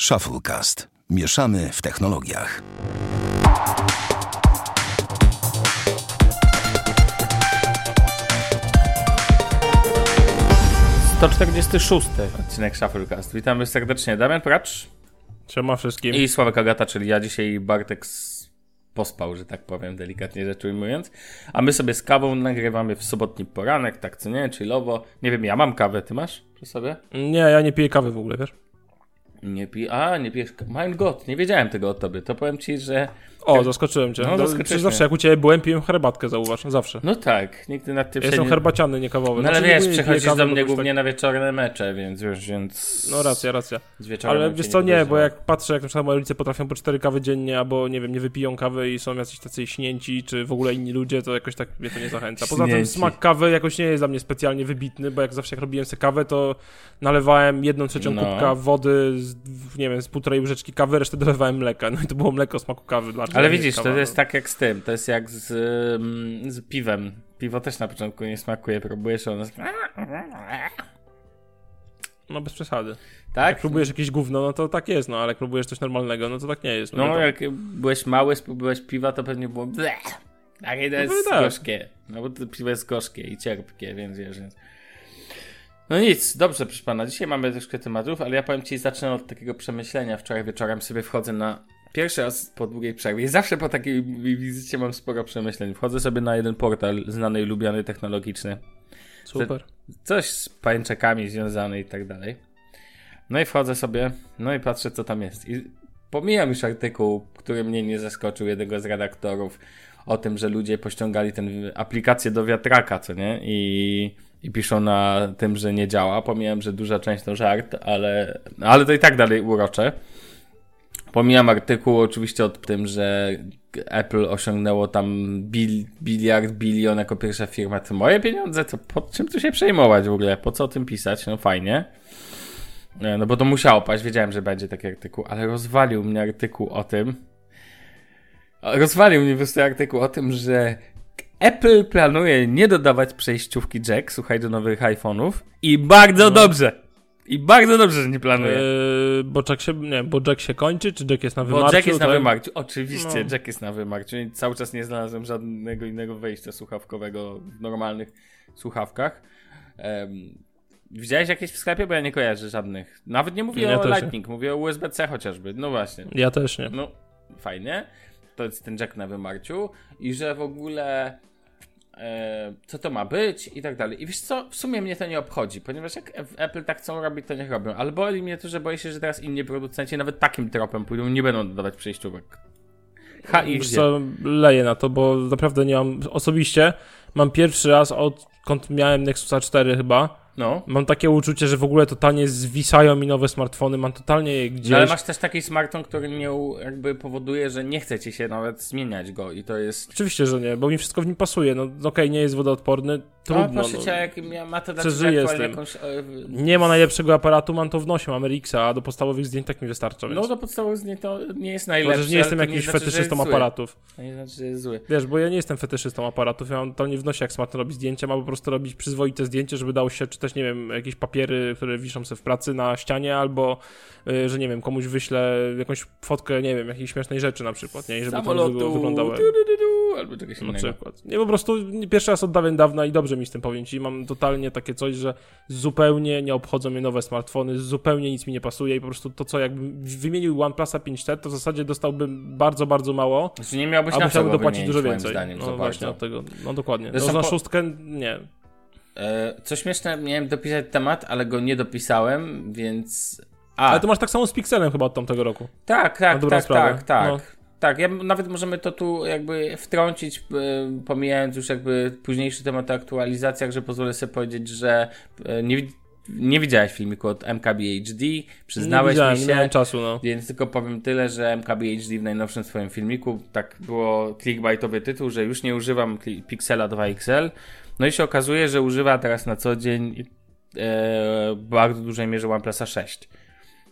Shufflecast. Mieszamy w technologiach. To 46 odcinek Shufflecast. Witamy serdecznie. Damian Pracz Siema wszystkim. i Sławek Agata, czyli ja dzisiaj Bartek s- pospał, że tak powiem, delikatnie rzecz ujmując. A my sobie z kawą nagrywamy w sobotni poranek, tak co nie, chillowo. Nie wiem, ja mam kawę, ty masz przy sobie? Nie, ja nie piję kawy w ogóle, wiesz? Nie pi... A, nie pijesz... Mein Gott, nie wiedziałem tego o tobie. To powiem ci, że... O, zaskoczyłem cię. No, No, zaskoczyłeś mnie. zawsze jak u ciebie byłem, piłem herbatkę, zauważ, zawsze. No tak, nigdy nad tym Ja się jestem nie... herbaciany, nie kawowy. No ale Znaczy, nie wiesz, kawy, do bo mnie głównie na wieczorne mecze, więc wiesz, więc... Tak... No racja, racja. Ale wiesz co, nie, bo podejrzewał. jak patrzę, jak na przykład moi rodzice potrafią po cztery kawy dziennie, albo nie wiem, nie wypiją kawy i są jacyś tacy śnięci, czy w ogóle inni ludzie, to jakoś tak mnie to nie zachęca. Poza tym Śnięci. smak kawy jakoś nie jest dla mnie specjalnie wybitny, bo jak zawsze jak robiłem sobie kawę, to nalewałem jedną trzecią No. kubka wody, z, nie wiem, z półtorej łyżeczki kawy, resztę dolewałem mleka. No i to było mleko smaku kawy. Dla Ale widzisz, to jest no. tak jak z tym, to jest jak z, z piwem. Piwo też na początku nie smakuje, próbujesz ono. No bez przesady. Tak? Jak próbujesz jakieś gówno, no to tak jest, no ale jak próbujesz coś normalnego, no to tak nie jest. No, to... jak byłeś mały, spróbowałeś piwa, to pewnie było bleh. Takie to jest No tak. gorzkie. No bo to piwo jest gorzkie i cierpkie, więc wiesz, więc... No nic, dobrze proszę pana, dzisiaj mamy troszkę tematów, ale ja powiem ci, zacznę od takiego przemyślenia. Wczoraj wieczorem sobie wchodzę na... Pierwszy raz po długiej przerwie i zawsze po takiej wizycie mam sporo przemyśleń. Wchodzę sobie na jeden portal znany i lubiany technologiczny. Super. coś z pańczekami związane i tak dalej. No i wchodzę sobie, no i patrzę, co tam jest. I pomijam już artykuł, który mnie nie zaskoczył, jednego z redaktorów, o tym, że ludzie pościągali tę aplikację do wiatraka, co nie? I, I piszą na tym, że nie działa. Pomijam, że duża część to żart, ale, ale to i tak dalej urocze. Pomijam artykuł oczywiście o tym, że Apple osiągnęło tam bil, biliard, bilion jako pierwsza firma. To moje pieniądze, to po czym tu się przejmować w ogóle? Po co o tym pisać? No fajnie. E, No bo to musiało paść, wiedziałem, że będzie taki artykuł, ale rozwalił mnie artykuł o tym. Rozwalił mnie po prostu artykuł o tym, że Apple planuje nie dodawać przejściówki jack, słuchaj, do nowych iPhone'ów i bardzo dobrze. I bardzo dobrze, że nie planuje. Yy, bo, Jack się, nie, bo Jack się kończy, czy Jack jest na Bo wymarciu? Jack jest na tak? wymarciu. Oczywiście, No. Jack jest na wymarciu. I cały czas nie znalazłem żadnego innego wejścia słuchawkowego w normalnych słuchawkach. Em, widziałeś jakieś w sklepie? Bo ja nie kojarzę żadnych. Nawet nie mówię Ja o nie. Lightning, mówię o USB-C chociażby. No właśnie. Ja też nie. No, fajnie. To jest ten Jack na wymarciu. I że w ogóle co to ma być i tak dalej. I wiesz co, w sumie mnie to nie obchodzi, ponieważ jak Apple tak chcą robić, to niech robią. Ale boli mnie to, że boję się, że teraz inni producenci nawet takim tropem pójdą, nie będą dodawać przejściówek. Ha i Wiesz co, leję na to, bo naprawdę nie mam, osobiście mam pierwszy raz odkąd miałem Nexusa 4 chyba, No. mam takie uczucie, że w ogóle totalnie zwisają mi nowe smartfony, mam totalnie je gdzieś... No, ale masz też taki smartfon, który nie jakby powoduje, że nie chce ci się nawet zmieniać go i to jest... Oczywiście, że nie, bo mi wszystko w nim pasuje, no okej, nie jest wodoodporny, No, trudno, proszę no. cię, jak ma to dać Przeżyję aktualnie z tym. jakąś... e, Nie ma najlepszego aparatu, mam to w nosie, mam RX, a do podstawowych zdjęć tak mi wystarcza, więc... No do podstawowych zdjęć to nie jest najlepsze. że nie jestem jakimś znaczy, fetyszystą aparatów. To nie znaczy, że jest zły. Wiesz, bo ja nie jestem fetyszystą aparatów, ja mam totalnie w nosie, jak smartfon robi zdjęcia, ma po prostu robić przyzwoite zdjęcie, żeby dało się czytać, nie wiem, jakieś papiery, które wiszą sobie w pracy na ścianie, albo, y, że nie wiem, komuś wyślę jakąś fotkę, nie wiem, jakiejś śmiesznej rzeczy na przykład, nie? I żeby to Samolotu, wyglądało du, du, du, albo czegoś na innego. przykład. Nie, po prostu pierwszy raz od dawien dawna i dobrze mi z tym powiem ci. Mam totalnie takie coś, że zupełnie nie obchodzą mnie nowe smartfony, zupełnie nic mi nie pasuje i po prostu to, co jakbym wymienił OnePlusa 5T, to w zasadzie dostałbym bardzo, bardzo mało, Znaczy nie miałbyś a na musiałbym dopłacić dużo więcej. Zdaniem, za no właśnie bardzo. od tego, no dokładnie. Zresztą no, na po- szóstkę nie. E, co śmieszne, miałem dopisać temat, ale go nie dopisałem, więc... A, Ale to masz tak samo z Pixelem chyba od tamtego roku. tak, tak, tak, sprawę. tak, tak. No. Tak, ja, nawet możemy to tu jakby wtrącić, e, pomijając już jakby późniejszy temat o aktualizacjach, że pozwolę sobie powiedzieć, że e, nie, nie widziałeś filmiku od MKBHD, Nie przyznałeś widziałem, mi nie się, miałem czasu, no. Więc tylko powiem tyle, że MKBHD w najnowszym swoim filmiku, tak było clickbaitowy tytuł, że już nie używam Pixela 2 XL. No i się okazuje, że używa teraz na co dzień e, bardzo dużej mierze OnePlusa 6.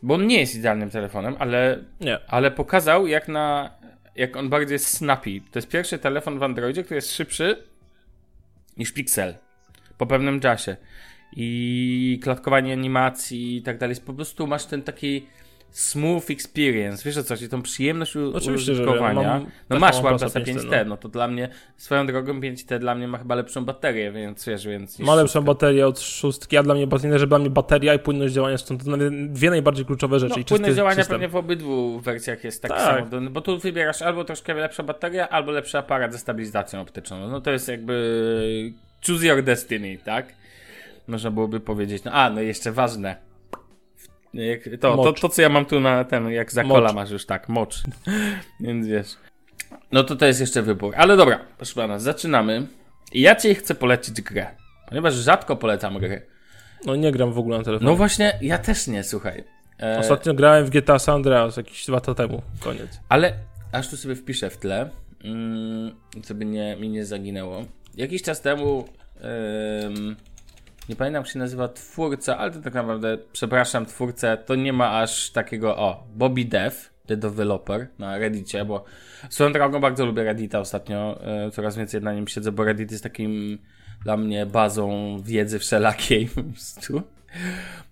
Bo on nie jest idealnym telefonem, ale, Nie. ale pokazał jak na jak on bardziej jest snappy. To jest pierwszy telefon w Androidzie, który jest szybszy niż Pixel po pewnym czasie. I klatkowanie animacji i tak dalej. Po prostu masz ten taki smooth experience, wiesz o co, czyli tą przyjemność Oczywiście, użytkowania. wiem. Mam- no masz OnePlusa 5T, 5T, no. to dla mnie, swoją drogą 5T dla mnie ma chyba lepszą baterię, więc wiesz, więc... Ma lepszą szóstka. baterię od szóstki, a dla mnie że dla mnie bateria i płynność działania są to dwie najbardziej kluczowe rzeczy. No, i płynność działania system. pewnie w obydwu wersjach jest tak, Tak. samo, bo tu wybierasz albo troszkę lepsza bateria, albo lepszy aparat ze stabilizacją optyczną. No to jest jakby choose your destiny, tak? Można byłoby powiedzieć. No a, no jeszcze ważne. Jak, to, to, to, co ja mam tu na ten, jak za kola masz już tak, mocz. Więc wiesz. No to to jest jeszcze wybór. Ale dobra, proszę pana, zaczynamy. I ja ci chcę polecić grę. Ponieważ rzadko polecam gry. No nie gram w ogóle na telefonie. No właśnie, ja też nie, słuchaj. E, Ostatnio grałem w GTA San Andreas jakieś dwa lata temu. Koniec. Ale aż tu sobie wpiszę w tle, mm, żeby nie, mi nie zaginęło. Jakiś czas temu, ym, nie pamiętam jak się nazywa twórca, ale to tak naprawdę, przepraszam, twórcę, to nie ma aż takiego, o, Bobby Dev, the developer na Reddicie, bo swoją drogą bardzo lubię Reddita ostatnio, y, coraz więcej na nim siedzę, bo Reddit jest takim dla mnie bazą wiedzy wszelakiej.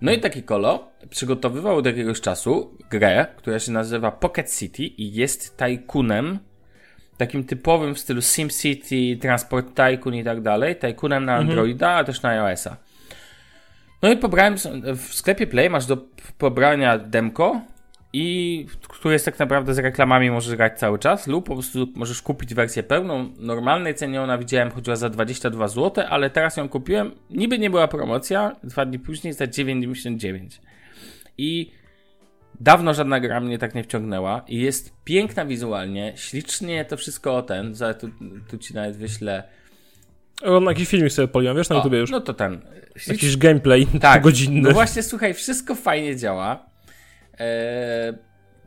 No i taki kolo przygotowywał od jakiegoś czasu grę, która się nazywa Pocket City i jest tajkunem, takim typowym w stylu SimCity, Transport Tycoon i tak dalej, tajkunem na Androida, a też na iOS-a. No i pobrałem, w sklepie Play masz do pobrania demko i które jest tak naprawdę z reklamami możesz grać cały czas lub po prostu możesz kupić wersję pełną. Normalnej cenie ona widziałem chodziła za 22 zł, ale teraz ją kupiłem. Niby nie była promocja, dwa dni później za 9,99. I dawno żadna gra mnie tak nie wciągnęła i jest piękna wizualnie, ślicznie to wszystko o ten, za, tu, tu ci nawet wyślę. O, na jakiś filmik sobie poliłem, wiesz, na O, YouTubie już. no to ten. Ślicznie, Jakiś gameplay tak, godzinny. No właśnie, słuchaj, wszystko fajnie działa. Eee,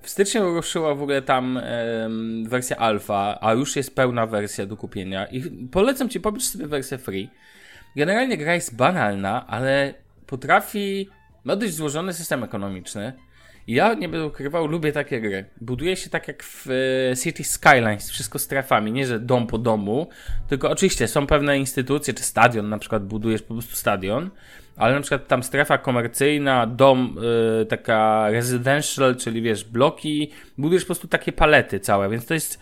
w styczniu ruszyła w ogóle tam em, wersja alfa, a już jest pełna wersja do kupienia. I polecam ci, pobierz sobie wersję free. Generalnie gra jest banalna, ale potrafi. Ma dość złożony system ekonomiczny. Ja nie będę ukrywał, lubię takie gry. Buduje się tak jak w e, City Skylines, wszystko strefami, nie że dom po domu, tylko oczywiście są pewne instytucje, czy stadion, na przykład budujesz po prostu stadion, ale na przykład tam strefa komercyjna, dom y, taka residential, czyli wiesz, bloki, budujesz po prostu takie palety całe, więc to jest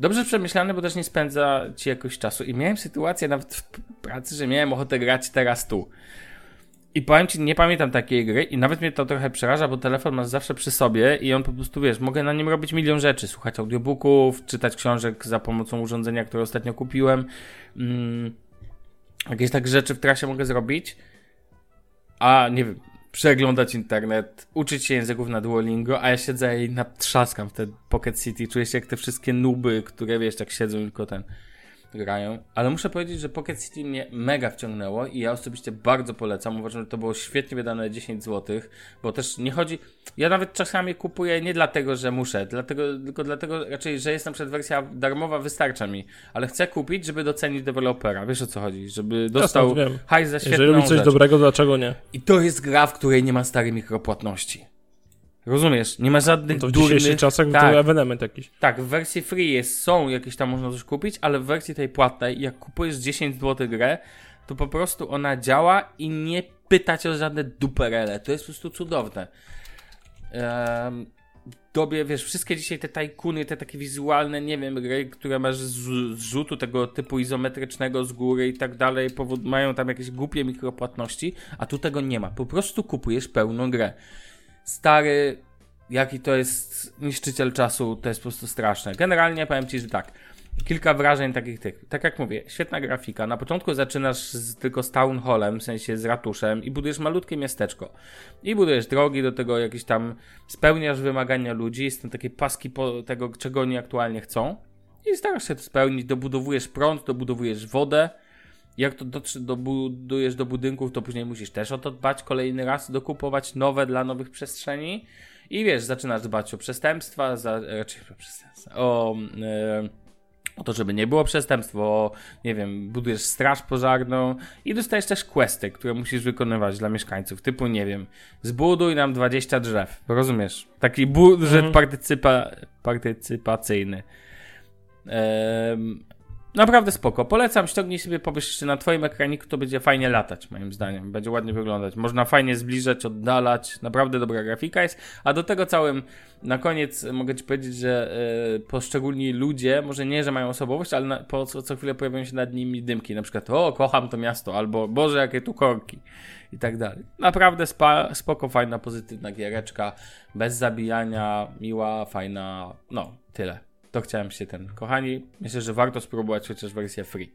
dobrze przemyślane, bo też nie spędza ci jakoś czasu. I miałem sytuację nawet w pracy, że miałem ochotę grać teraz tu. I powiem ci, nie pamiętam takiej gry i nawet mnie to trochę przeraża, bo telefon masz zawsze przy sobie i on po prostu, wiesz, mogę na nim robić milion rzeczy, słuchać audiobooków, czytać książek za pomocą urządzenia, które ostatnio kupiłem. Mm, jakieś tak rzeczy w trasie mogę zrobić, a nie wiem, przeglądać internet, uczyć się języków na Duolingo, a ja siedzę i natrzaskam w te Pocket City, czuję się jak te wszystkie nuby, które wiesz, tak siedzą tylko ten grają. Ale muszę powiedzieć, że Pocket City mnie mega wciągnęło i ja osobiście bardzo polecam. Uważam, że to było świetnie wydane 10 zł, bo też nie chodzi. Ja nawet czasami kupuję nie dlatego, że muszę, dlatego, tylko dlatego raczej, że jest na przykład wersja darmowa, wystarcza mi, ale chcę kupić, żeby docenić dewelopera. Wiesz o co chodzi? Żeby dostał wiem. hajs za świetną Jeżeli robi coś rzecz. dobrego, dlaczego nie? I to jest gra, w której nie ma starej mikropłatności. Rozumiesz? Nie ma żadnych No To w durnych... dzisiejszych czasach tak, to ewenement jakiś. tak, w wersji free jest, są jakieś tam można coś kupić, ale w wersji tej płatnej, jak kupujesz 10 zł grę, to po prostu ona działa i nie pyta cię o żadne duperele. To jest po prostu cudowne. Ehm, dobie, wiesz, wszystkie dzisiaj te tajkuny, te takie wizualne, nie wiem, gry, które masz z zrzutu tego typu izometrycznego z góry i tak dalej, powód, mają tam jakieś głupie mikropłatności, a tu tego nie ma. Po prostu kupujesz pełną grę. Stary, jaki to jest niszczyciel czasu, to jest po prostu straszne. Generalnie powiem Ci, że tak, kilka wrażeń takich tych. Tak jak mówię, świetna grafika. Na początku zaczynasz z, tylko z town hallem, w sensie z ratuszem i budujesz malutkie miasteczko. I budujesz drogi do tego, jakieś tam spełniasz wymagania ludzi, są takie paski po tego, czego oni aktualnie chcą. I starasz się to spełnić, dobudowujesz prąd, dobudowujesz wodę. Jak to dobudujesz do budynków, to później musisz też o to dbać kolejny raz, dokupować nowe dla nowych przestrzeni. I wiesz, zaczynasz dbać o przestępstwa, za, raczej o przestępstwa, o, e, o to, żeby nie było przestępstw, o, nie wiem, budujesz straż pożarną i dostajesz też questy, które musisz wykonywać dla mieszkańców, typu, nie wiem, zbuduj nam 20 drzew, rozumiesz? Taki budżet Mhm. partycypa, partycypacyjny. Em, Naprawdę spoko. Polecam, ściągnij sobie, pobierz jeszcze na twoim ekraniku, to będzie fajnie latać, moim zdaniem. Będzie ładnie wyglądać. Można fajnie zbliżać, oddalać. Naprawdę dobra grafika jest. A do tego całym, na koniec mogę ci powiedzieć, że yy, poszczególni ludzie, może nie, że mają osobowość, ale na, po co, co chwilę pojawiają się nad nimi dymki. Na przykład, o, kocham to miasto, albo Boże, jakie tu korki. I tak dalej. Naprawdę spa, spoko, fajna, pozytywna giereczka. Bez zabijania, miła, fajna. No, tyle. To chciałem się ten. Kochani, myślę, że warto spróbować chociaż wersję free.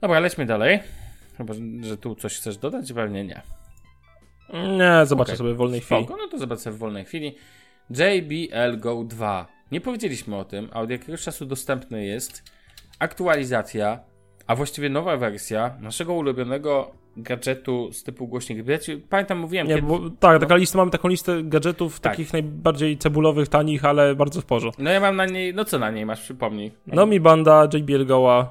Dobra, lećmy dalej. Chyba, że tu coś chcesz dodać? Pewnie nie. Nie, zobaczę okay. sobie w wolnej chwili. Spoko, no to zobaczę w wolnej chwili. JBL Go 2. Nie powiedzieliśmy o tym, a od jakiegoś czasu dostępny jest aktualizacja, a właściwie nowa wersja naszego ulubionego gadżetu z typu głośnik. Pamiętam, mówiłem. Nie, kiedy... bo, tak, taka lista, mamy taką listę gadżetów tak. takich najbardziej cebulowych, tanich, ale bardzo w porządku. No ja mam na niej, no co na niej masz, przypomnij. No mi banda, JBL Go'a.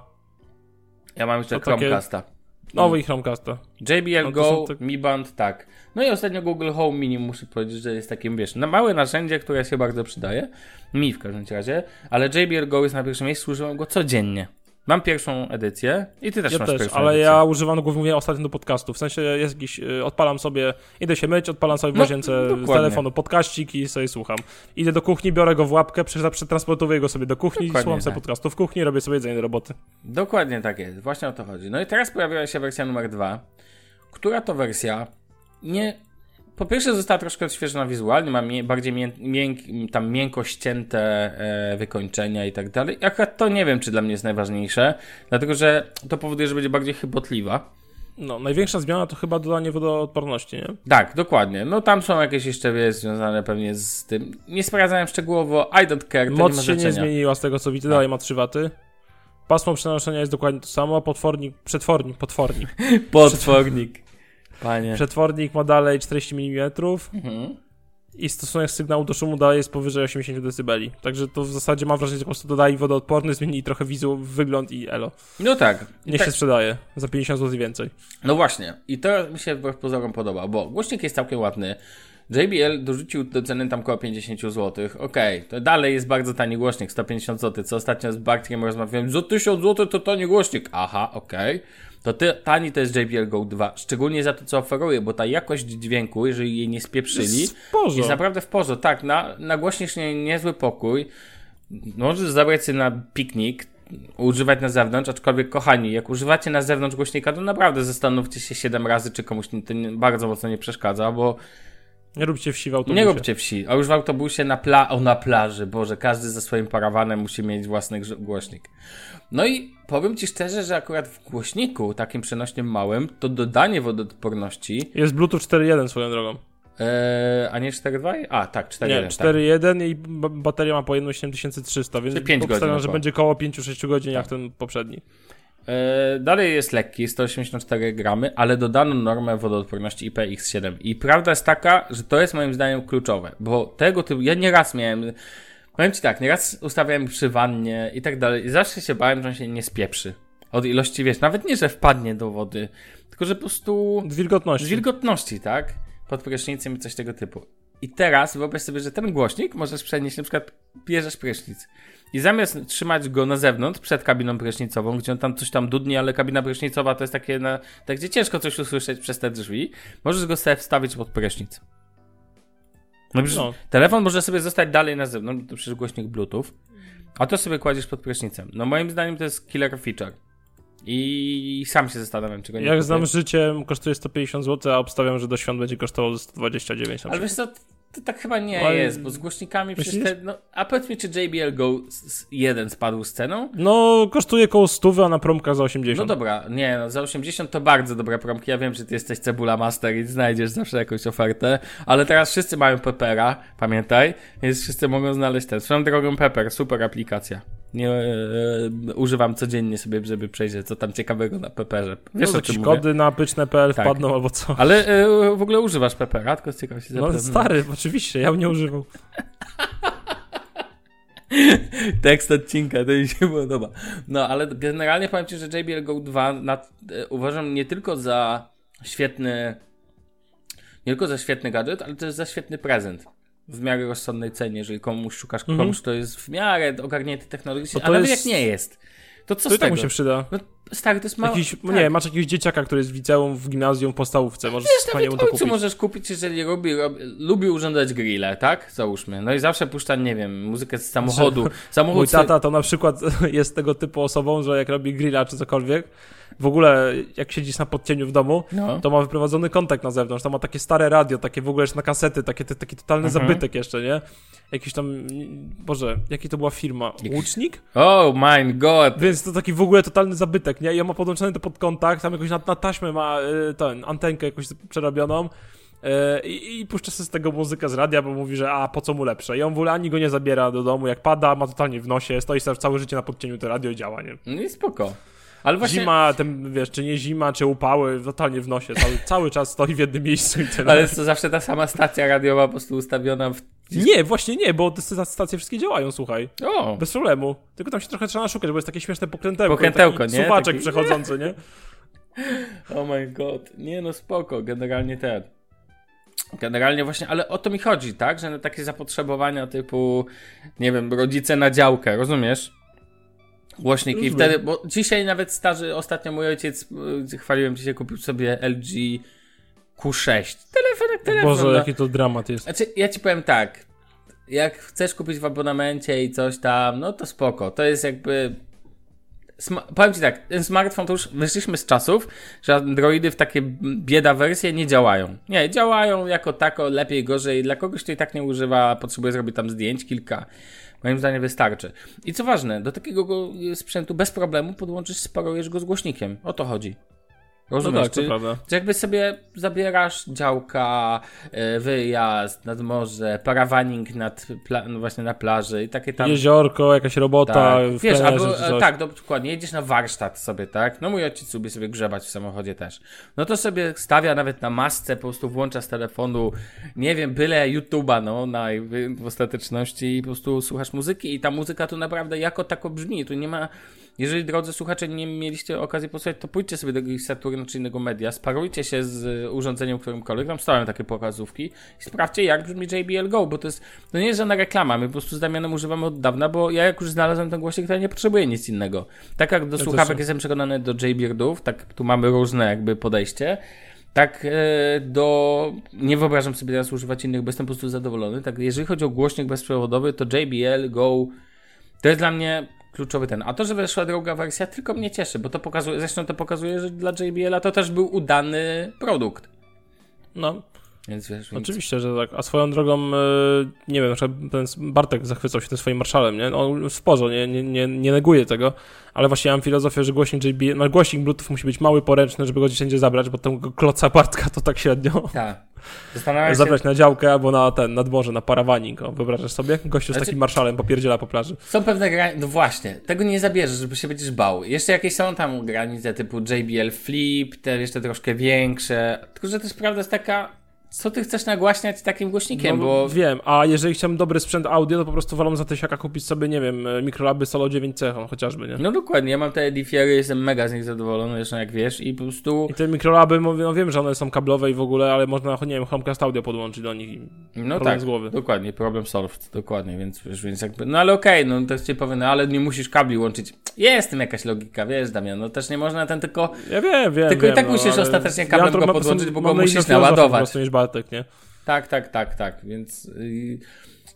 Ja mam jeszcze Chromecasta. Takie... Nowy i Chromecasta. JBL no Go, tak... Mi Band, tak. No i ostatnio Google Home Mini, muszę powiedzieć, że jest takim, wiesz, na małe narzędzie, które się bardzo przydaje. Mi w każdym razie, ale JBL Go jest na pierwszym miejscu, używam go codziennie. Mam pierwszą edycję i ty też ja masz też, pierwszą ale edycję. ja używam głównie ostatnio do podcastu. W sensie jest jakiś, y, odpalam sobie, idę się myć, odpalam sobie w no, łazience z telefonu podkaścik i sobie słucham. Idę do kuchni, biorę go w łapkę, przetransportuję go sobie do kuchni, dokładnie słucham tak. sobie podcastu w kuchni, robię sobie jedzenie do roboty. Dokładnie tak jest, właśnie o to chodzi. No i teraz pojawiła się wersja numer dwa, która to wersja nie po pierwsze została troszkę odświeżona wizualnie, ma mie bardziej mię mięk tam miękko ścięte e, wykończenia i tak dalej. Akurat to nie wiem, czy dla mnie jest najważniejsze, dlatego że to powoduje, że będzie bardziej chybotliwa. No, największa zmiana to chyba dodanie wodoodporności, nie? Tak, dokładnie. No tam są jakieś jeszcze, wiesz, związane pewnie z tym. Nie sprawdzałem szczegółowo, I don't care. Moc nie się nie zmieniła z tego co widzę, tak. dalej ma 3 waty. Pasmo przenoszenia jest dokładnie to samo, potwornik, przetwornik, potwornik. potwornik. Panie. Przetwornik ma dalej 40 mm mhm. i stosunek sygnału do szumu daje jest powyżej 80 dB. Także to w zasadzie mam wrażenie, że po prostu dodaje wodoodporny, zmieni trochę wizu, wygląd i elo. No tak. Niech tak. się sprzedaje za 50 zł więcej. No właśnie. I to mi się wbrew pozorom podoba, bo głośnik jest całkiem ładny. JBL dorzucił do ceny tam około 50 zł. Okej, okay. to dalej jest bardzo tani głośnik, 150 zł, co ostatnio z Bartkiem rozmawiałem, za 1000 zł to tani głośnik. Aha, okej. Okay to ty, tani to jest JBL Go 2. Szczególnie za to, co oferuje, bo ta jakość dźwięku, jeżeli jej nie spieprzyli, jest, jest naprawdę w porządku. Tak, na, nagłośnisz nie, niezły pokój. Możesz zabrać się na piknik, używać na zewnątrz, aczkolwiek kochani, jak używacie na zewnątrz głośnika, to naprawdę zastanówcie się 7 razy, czy komuś to bardzo mocno nie przeszkadza, bo nie róbcie wsi w autobusie. Nie róbcie wsi. A już w autobusie na, pla o, na plaży. Boże, każdy ze swoim parawanem musi mieć własny głośnik. No i powiem Ci szczerze, że akurat w głośniku, takim przenośnym małym, to dodanie wodoodporności... Jest Bluetooth 4.1 swoją drogą. Eee, a nie 4.2? A, tak, 4.1. Nie, 4.1 tak. i bateria ma pojemność 7300, więc 5 godzin, że będzie około 5-6 godzin tak. jak ten poprzedni. Eee, dalej jest lekki, 184 gramy, ale dodano normę wodoodporności IPX7. I prawda jest taka, że to jest moim zdaniem kluczowe, bo tego typu, ja nieraz miałem Powiem ci tak, nieraz ustawiałem przy wannie i tak dalej i zawsze się bałem, że on się nie spieprzy. Od ilości, wiesz, nawet nie, że wpadnie do wody, tylko że po prostu... Z wilgotności. Z wilgotności, tak? Pod prysznicem i coś tego typu. I teraz wyobraź sobie, że ten głośnik możesz przenieść, na przykład bierzesz prysznic i zamiast trzymać go na zewnątrz, przed kabiną prysznicową, gdzie on tam coś tam dudni, ale kabina prysznicowa to jest takie, na, tak gdzie ciężko coś usłyszeć przez te drzwi, możesz go sobie wstawić pod prysznic. No, no. Telefon może sobie zostać dalej na zewnątrz, to przecież głośnik Bluetooth, a to sobie kładziesz pod prysznicem. No moim zdaniem to jest killer feature. I sam się zastanawiam, czego nie Jak kupię. znam życie, kosztuje 150 zł, a obstawiam, że do świąt będzie kosztowało 129 Ale wiesz co, to tak chyba nie Ale... jest, bo z głośnikami przecież te, no, A powiedz mi, czy JBL Go 1 spadł z ceną? No, kosztuje koło 100, a na promka za 80. No dobra, nie, no za 80 to bardzo dobre promki. Ja wiem, że ty jesteś Cebula Master i znajdziesz zawsze jakąś ofertę, ale teraz wszyscy mają Peppera, pamiętaj, więc wszyscy mogą znaleźć ten. Swoją drogą Pepper, super aplikacja. Nie e, używam codziennie sobie, żeby przejrzeć, co tam ciekawego na Pepperze. Wiesz, no, o czym kody na pyczne.pl tak. wpadną albo co. Ale e, w ogóle używasz Peppera, tylko z ciekawości No stary, oczywiście, ja bym nie używał. Tekst odcinka, to mi się podoba. No, ale generalnie powiem Ci, że JBL Go 2 nad, e, uważam nie tylko za świetny nie tylko za świetny gadżet, ale też za świetny prezent w miarę rozsądnej cenie, jeżeli komuś szukasz, mhm. komuś to jest w miarę ogarnięty technologicznie, a nawet jest... jak nie jest, To co To z i tak tego? mu się przyda. No, stary, to jest mało... Jakiś, tak. Nie, masz jakiegoś dzieciaka, który jest w liceum, w gimnazjum, w podstawówce, możesz Wiesz, spokojnie mu to kupić. możesz kupić, jeżeli robi, robi, lubi urządzać grille, tak? Załóżmy. No i zawsze puszcza, nie wiem, muzykę z samochodu. Mój Samochód tata to na przykład jest tego typu osobą, że jak robi grilla czy cokolwiek, w ogóle jak siedzisz na podcieniu w domu, No. to ma wyprowadzony kontakt na zewnątrz, to ma takie stare radio, takie w ogóle jeszcze na kasety, takie, te- taki totalny Mhm. zabytek jeszcze, nie? Jakiś tam, Boże, jaki to była firma? Łucznik? Oh my god. Więc to taki w ogóle totalny zabytek, nie? I on ma podłączony to pod kontakt, tam jakoś na, na taśmę ma y, ten, antenkę jakąś przerobioną y, i, i puszcza sobie z tego muzykę z radia, bo mówi, że a po co mu lepsze. I on w ogóle ani go nie zabiera do domu, jak pada, ma totalnie w nosie, stoi sobie całe życie na podcieniu, to radio działa, nie? No i spoko. Ale właśnie... Zima, ten, wiesz, czy nie zima, czy upały, totalnie w nosie, cały, cały czas stoi w jednym miejscu i tyle. Ale jest to zawsze ta sama stacja radiowa po prostu ustawiona w... Nie, właśnie nie, bo te sta- stacje wszystkie działają, słuchaj. O! Bez problemu. Tylko tam się trochę trzeba szukać, bo jest takie śmieszne pokrętełko. Pokrętełko, taki nie? Suwaczek Taki- przechodzący, nie? Oh my god. Nie no, spoko. Generalnie ten. Generalnie właśnie, ale o to mi chodzi, tak? Że na takie zapotrzebowania typu, nie wiem, rodzice na działkę, rozumiesz? Głośniki. I Rozumiem. wtedy, bo dzisiaj nawet starzy, ostatnio mój ojciec, y, chwaliłem dzisiaj, kupił sobie LG Q6. Telefon jak telefon. Boże, no. jaki to dramat jest. Znaczy, ja ci powiem tak. Jak chcesz kupić w abonamencie i coś tam, no to spoko. To jest jakby. Sma- powiem ci tak, ten smartfon to już wyszliśmy z czasów, że Androidy w takie bieda wersje nie działają. Nie, działają jako tako, lepiej, gorzej. Dla kogoś, kto i tak nie używa, potrzebuje zrobić tam zdjęć kilka. Moim zdaniem wystarczy. I co ważne, do takiego go- sprzętu bez problemu podłączysz, sparujesz go z głośnikiem. O to chodzi. No Rozumiesz? tak, to prawda. że jakby sobie zabierasz działka, e, wyjazd nad morze, parawaning nad pla- no właśnie na plaży i takie tam. Jeziorko, jakaś robota, tak. Wiesz, albo e, tak, dokładnie, jedziesz na warsztat sobie, tak? No mój ojciec lubi sobie grzebać w samochodzie też. No to sobie stawia nawet na masce, po prostu włącza z telefonu, nie wiem, byle YouTube'a, no, na, w ostateczności i po prostu słuchasz muzyki i ta muzyka tu naprawdę jako tako brzmi, tu nie ma jeżeli drodzy słuchacze nie mieliście okazji posłuchać, to pójdźcie sobie do Saturna czy innego media, sparujcie się z urządzeniem którymkolwiek, tam stoją takie pokazówki i sprawdźcie jak brzmi JBL Go, bo to jest, to nie jest żadna reklama, my po prostu z Damianem używamy od dawna, bo ja jak już znalazłem ten głośnik, to ja nie potrzebuję nic innego. Tak jak do też słuchawek nie. jestem przekonany do JBirdów, tak tu mamy różne jakby podejście, tak e, do... Nie wyobrażam sobie teraz używać innych, bo jestem po prostu zadowolony. Tak, jeżeli chodzi o głośnik bezprzewodowy, to JBL Go to jest dla mnie kluczowy ten. A to, że weszła druga wersja, tylko mnie cieszy, bo to pokazuje, zresztą to pokazuje, że dla JBL-a to też był udany produkt. No, Więc wiesz, więc... oczywiście, że tak. A swoją drogą, e, nie wiem, na przykład ten Bartek zachwycał się tym swoim marszalem, nie? No, On sporo, nie, nie, nie, nie neguje tego, ale właśnie ja mam filozofię, że głośnik JBL, no głośnik Bluetooth musi być mały, poręczny, żeby go gdzieś wszędzie zabrać, bo tego kloca Bartka to tak średnio. Tak. Zastanawiam się, Zabrać na działkę albo na ten, nad morze, na parawaning. O, wyobrażasz sobie? Gościu z Znaczy- takim marszalem popierdziela po plaży. są pewne granice, no właśnie, tego nie zabierzesz, żeby się będziesz bał. Jeszcze jakieś są tam granice typu JBL Flip, te jeszcze troszkę większe, tylko że też prawda jest taka, co ty chcesz nagłaśniać takim głośnikiem, No, bo... Wiem, a jeżeli chciałbym dobry sprzęt audio, to po prostu wolę za tysiaka kupić sobie, nie wiem, e, mikrolaby Solo 9C no, chociażby, nie? No dokładnie, ja mam te Edifiery, jestem mega z nich zadowolony, zresztą jak wiesz, i po prostu... I te mikrolaby, no wiem, że one są kablowe i w ogóle, ale można, nie wiem, Chromecast audio podłączyć do nich. i- No tak, z głowy. dokładnie, problem solved, dokładnie, więc, więc jakby, no ale okej, no to ci powiem, no ale nie musisz kabli łączyć. Jest w tym jakaś logika, wiesz Damian, no też nie można ten tylko, Ja wiem, wiem, Tylko i wiem, tak no, musisz ostatecznie kablem to go podłączyć, bo go musisz naładować. po prostu niż Nie? tak, tak, tak, tak, więc yy,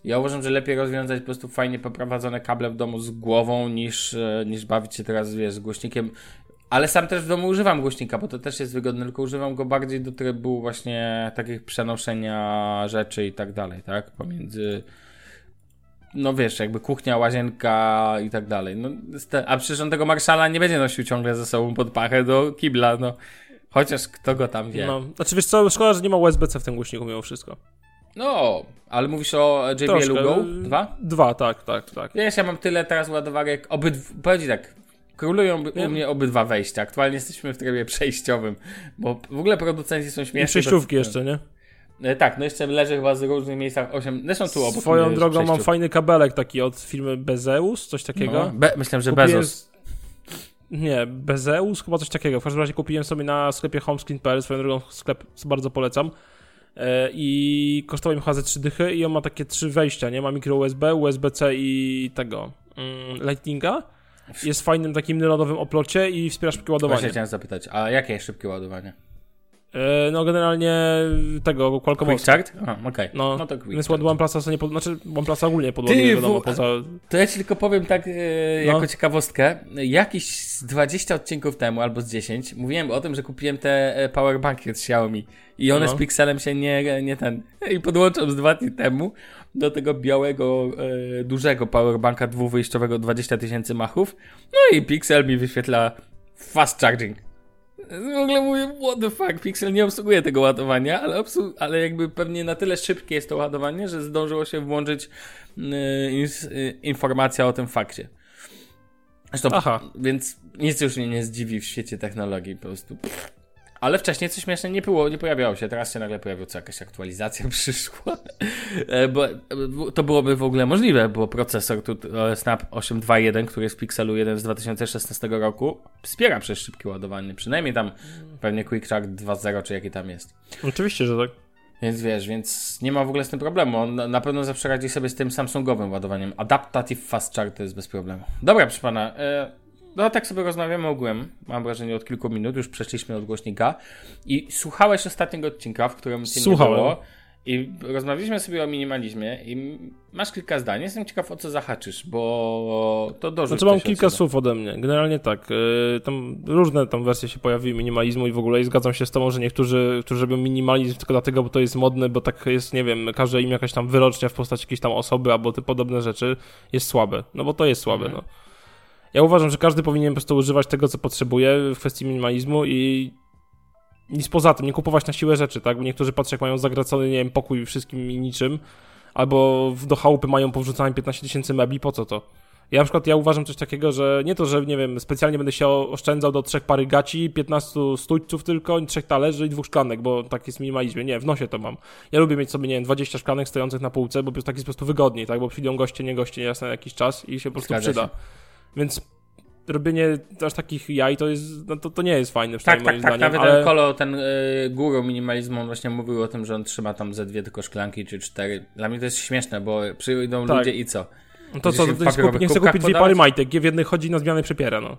ja uważam, że lepiej rozwiązać po prostu fajnie poprowadzone kable w domu z głową, niż, e, niż bawić się teraz, wiesz, z głośnikiem. Ale sam też w domu używam głośnika, bo to też jest wygodne, tylko używam go bardziej do trybu właśnie takich przenoszenia rzeczy i tak dalej, tak? Pomiędzy no wiesz, jakby kuchnia, łazienka i tak dalej. No, a przecież on tego Marszala nie będzie nosił ciągle ze sobą pod pachę do kibla, no. Chociaż kto go tam wie. No, No, znaczy wiesz co, szkoda, że nie ma USB-C w tym głośniku mimo wszystko. ale mówisz o JBL. Go 2? Dwa, tak, tak, tak. Wiesz, ja mam tyle teraz ładowarek, obydw... Powiem ci tak, królują u Wiem. mnie obydwa wejścia. Aktualnie jesteśmy w trybie przejściowym, bo w ogóle producenci są śmieszni. I przejściówki do- jeszcze, nie? E, Tak, no jeszcze leży chyba z różnych miejscach 8, zresztą tu obok Swoją drogą mam fajny kabelek taki od firmy Bezeus, coś takiego. No, be, myślałem, że Kupiłem Bezos. Nie, Bezeus, chyba coś takiego. W każdym razie kupiłem sobie na sklepie homescreen.pl, swoją drogą sklep bardzo polecam. E, I kosztował mi chyba ze 3 dychy i on ma takie trzy wejścia, nie? Ma mikro USB, USB-C i tego mm, Lightninga. jest fajnym takim nylonowym oplocie i wspiera szybkie ładowanie. Właśnie chciałem zapytać, a jakie jest szybkie ładowanie? E, no generalnie tego Quick Qualcommowskiego. Charge? A, okej. No, no to Quick Więc Charge. OnePlusa sobie nie pod... znaczy OnePlusa ogólnie podładuje, Ty, wiadomo, w- poza... To ja ci tylko powiem tak e, jako No. ciekawostkę. Jakiś z 20 odcinków temu albo z 10 mówiłem o tym, że kupiłem te e, powerbanki od Xiaomi i one No. z Pixelem się nie, nie ten. I podłączam z dwa dni temu do tego białego, e, dużego powerbanka dwuwyjściowego 20 tysięcy machów. No i Pixel mi wyświetla fast charging. W ogóle mówię, what the fuck, Pixel nie obsługuje tego ładowania, ale, obsłu- ale jakby pewnie na tyle szybkie jest to ładowanie, że zdążyło się włączyć yy, ins- yy, informacja o tym fakcie. Zresztą, Aha. więc nic już mnie nie zdziwi w świecie technologii, po prostu. pff. Ale wcześniej coś śmieszne nie było, nie pojawiało się. Teraz się nagle pojawiła co jakaś aktualizacja przyszła. E, bo, e, to byłoby w ogóle możliwe, bo procesor tu e, Snap 821, który jest w Pixelu 1 z 2016 roku, wspiera przez szybkie ładowanie. Przynajmniej tam pewnie Quick Charge 2.0 czy jaki tam jest. Oczywiście, że tak. Więc wiesz, więc nie ma w ogóle z tym problemu. On na- pewno zawsze radzi sobie z tym Samsungowym ładowaniem. Adaptative Fast Charge to jest bez problemu. Dobra, proszę pana. No tak sobie rozmawiamy ogółem. Mam wrażenie od kilku minut. Już przeszliśmy od głośnika. I słuchałeś ostatniego odcinka, w którym cię Słuchałem. nie było. I rozmawialiśmy sobie o minimalizmie i masz kilka zdań. Jestem ciekaw, o co zahaczysz, bo to dorzuć Znaczy mam kilka słów ode mnie. Generalnie tak, yy, tam różne tam wersje się pojawiły minimalizmu i w ogóle i zgadzam się z tobą, że niektórzy, którzy robią minimalizm tylko dlatego, bo to jest modne, bo tak jest, nie wiem, każe im jakaś tam wyrocznia w postaci jakiejś tam osoby albo te podobne rzeczy, jest słabe. No bo to jest słabe, Mhm. no. Ja uważam, że każdy powinien po prostu używać tego, co potrzebuje w kwestii minimalizmu i nic poza tym, nie kupować na siłę rzeczy, tak? Bo niektórzy patrzą, jak mają zagracony, nie wiem, pokój wszystkim i niczym, albo do chałupy mają powrzucane 15 tysięcy mebli, po co to? Ja na przykład, ja uważam coś takiego, że nie to, że nie wiem, specjalnie będę się oszczędzał do trzech pary gaci, 15 stójców tylko, trzech talerzy i dwóch szklanek, bo tak jest w minimalizmie. Nie, w nosie to mam. Ja lubię mieć sobie, nie wiem, 20 szklanek stojących na półce, bo tak jest po prostu wygodniej, tak? Bo przyjdą goście, nie goście, na jakiś czas i się po prostu Zgadza przyda. się. Więc robienie aż takich jaj to jest, no to, to nie jest fajne, Tak, przynajmniej tak, moim tak. zdaniem, Nawet ale... ten Kolo, ten y, guru minimalizmu, on właśnie mówił o tym, że on trzyma tam ze dwie tylko szklanki czy cztery. Dla mnie to jest śmieszne, bo przyjdą Tak. ludzie i co? No to co, nie chcę papierowych kupić, dwie pary majtek, w jednej chodzi na zmianę przepiera, no.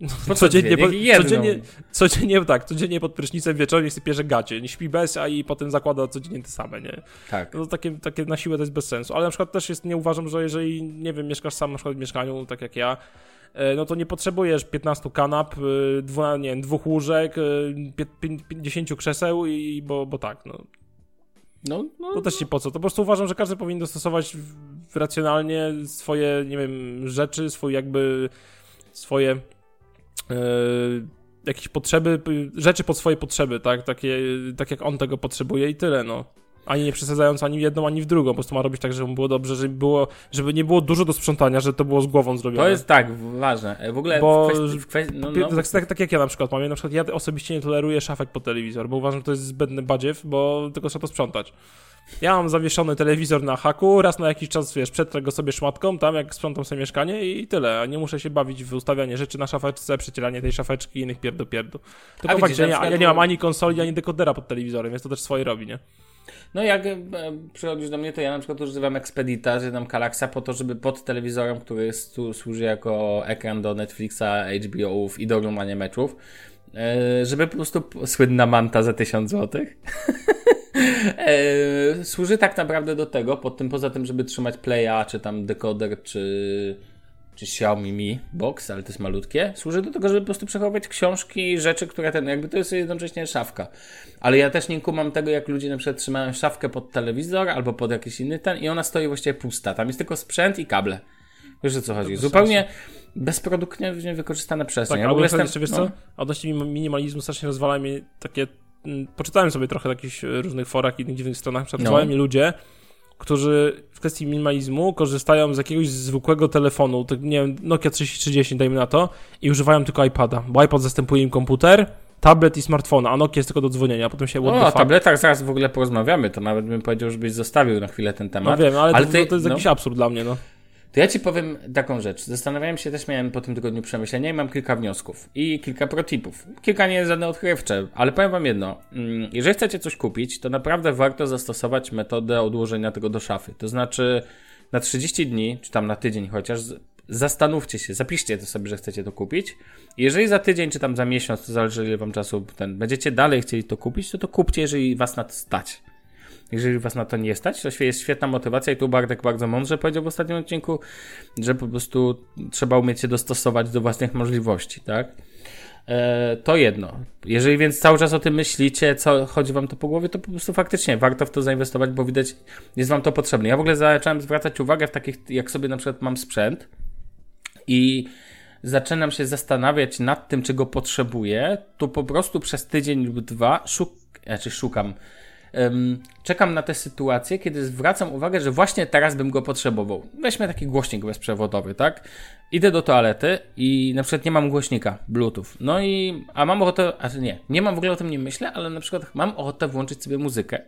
Co Codziennie, po, codziennie, codziennie, tak, codziennie pod prysznicem wieczorem sobie pierze gacie, nie śpi bez, a i potem zakłada codziennie te same, nie? Tak. No takie, takie na siłę to jest bez sensu, ale na przykład też jest, nie uważam, że jeżeli, nie wiem, mieszkasz sam na przykład w mieszkaniu, tak jak ja, e, no to nie potrzebujesz 15 kanap, e, dwu, nie wiem, dwóch łóżek, e, pie- pię- 50 krzeseł i, bo, bo tak, no. No, no, To też nie po co. To po prostu uważam, że każdy powinien dostosować racjonalnie swoje, nie wiem, rzeczy, swój jakby swoje e, jakieś potrzeby, rzeczy pod swoje potrzeby, tak? Takie, tak jak on tego potrzebuje i tyle, no. Ani nie przesadzając ani w jedną, ani w drugą. Po prostu ma robić tak, żeby mu było dobrze, żeby, było, żeby nie było dużo do sprzątania, że to było z głową zrobione. to jest tak, ważne. E, W ogóle Bo- w kwestii, no, no, Tak, tak, tak jak ja na przykład mam. Ja na przykład ja osobiście nie toleruję szafek pod telewizor, bo uważam, że to jest zbędny badziew, bo tylko trzeba to sprzątać. Ja mam zawieszony telewizor na haku, raz na jakiś czas, wiesz, przetrę go sobie szmatką, tam jak sprzątam sobie mieszkanie i tyle, a nie muszę się bawić w ustawianie rzeczy na szafeczce, przecieranie tej szafeczki i innych pierdu pierdu. Tylko widzisz, fakt, że ja, ja nie mam ani konsoli, ani dekodera pod telewizorem, więc to też swoje robi, nie? No jak e, przychodzisz do mnie, to ja na przykład używam Expedita, czy tam po to, żeby pod telewizorem, który jest, tu służy jako ekran do Netflixa, HBO-ów i do oglądania meczów, e, żeby po prostu słynna manta za 1000 złotych. E, służy tak naprawdę do tego, pod tym poza tym, żeby trzymać playa, czy tam dekoder, czy, czy Xiaomi Mi Box, ale to jest malutkie, służy do tego, żeby po prostu przechowywać książki, rzeczy, które ten, jakby to jest jednocześnie szafka. Ale ja też nie kumam tego, jak ludzie na przykład trzymają szafkę pod telewizor albo pod jakiś inny ten i ona stoi właściwie pusta. Tam jest tylko sprzęt i kable. Wiesz o co chodzi? Zupełnie bezproduktywnie wykorzystana przestrzeń. Tak, ja w ogóle jestem, wiesz no. co? Odnośnie minimalizmu strasznie rozwala mnie takie... mm, Poczytałem sobie trochę e, różnych forach i innych dziwnych stronach, No. przepracowałem mnie ludzie, którzy w kwestii minimalizmu korzystają z jakiegoś zwykłego telefonu, tak nie wiem, Nokia 3030 dajmy na to, i używają tylko iPada, bo iPad zastępuje im komputer, tablet i smartfona, a Nokia jest tylko do dzwonienia, a potem się what O, tabletach zaraz w ogóle porozmawiamy, to nawet bym powiedział, żebyś zostawił na chwilę ten No temat. wiem, ale, Ale to, ty- to jest no. jakiś absurd dla mnie, no. To ja ci powiem taką rzecz. Zastanawiałem się, też miałem po tym tygodniu przemyślenia i mam kilka wniosków i kilka protipów. Kilka nie jest żadne odkrywcze, ale powiem wam jedno. Mm, Jeżeli chcecie coś kupić, to naprawdę warto zastosować metodę odłożenia tego do szafy. To znaczy na 30 dni, czy tam na tydzień chociaż, zastanówcie się, zapiszcie to sobie, że chcecie to kupić. Jeżeli za tydzień czy tam za miesiąc, to zależy ile wam czasu, ten, będziecie dalej chcieli to kupić, to to kupcie, jeżeli was na to stać. Jeżeli was na to nie stać, to jest świetna motywacja i tu Bartek bardzo mądrze powiedział w ostatnim odcinku, że po prostu trzeba umieć się dostosować do własnych możliwości, tak? E, to jedno. Jeżeli więc cały czas o tym myślicie, co chodzi wam to po głowie, to po prostu faktycznie warto w to zainwestować, bo widać, jest wam to potrzebne. Ja w ogóle zacząłem zwracać uwagę w takich, jak sobie na przykład mam sprzęt i zaczynam się zastanawiać nad tym, czy go potrzebuję, to po prostu przez tydzień lub dwa szuk znaczy szukam czekam na tę sytuację, kiedy zwracam uwagę, że właśnie teraz bym go potrzebował. Weźmy taki głośnik bezprzewodowy, tak? Idę do toalety i na przykład nie mam głośnika Bluetooth. No i, a mam ochotę, a nie, nie mam w ogóle o tym nie myślę, ale na przykład mam ochotę włączyć sobie muzykę.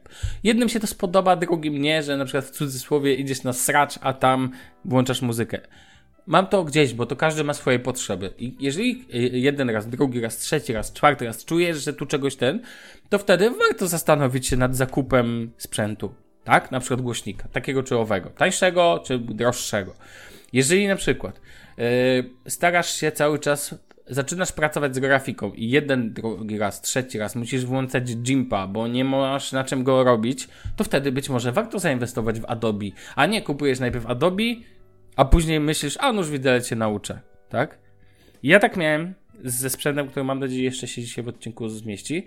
Jednym się to spodoba, drugim nie, że na przykład w cudzysłowie idziesz na sracz, a tam włączasz muzykę mam to gdzieś, bo to każdy ma swoje potrzeby. I jeżeli jeden raz, drugi raz, trzeci raz, czwarty raz czujesz, że tu czegoś ten, to wtedy warto zastanowić się nad zakupem sprzętu. Tak? Na przykład głośnika, takiego czy owego. Tańszego czy droższego. Jeżeli na przykład yy, starasz się cały czas, zaczynasz pracować z grafiką i jeden, drugi raz, trzeci raz musisz włączać Jimpa, bo nie masz na czym go robić, to wtedy być może warto zainwestować w Adobe. A nie kupujesz najpierw Adobe, a później myślisz, a nuż widelec się nauczę, tak? Ja tak miałem ze sprzętem, który mam nadzieję jeszcze się dzisiaj w odcinku zmieści.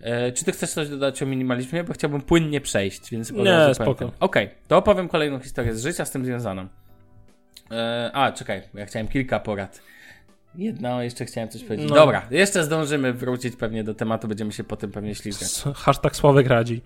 E, czy ty chcesz coś dodać o minimalizmie? Bo chciałbym płynnie przejść, więc Nie, spoko. Okej, okay, to opowiem kolejną historię z życia z tym związaną. E, a, czekaj, ja chciałem kilka porad. Jedno, jeszcze chciałem coś powiedzieć. No. Dobra, jeszcze zdążymy wrócić pewnie do tematu, będziemy się potem pewnie ślizgać. Hashtag Sławek radzi.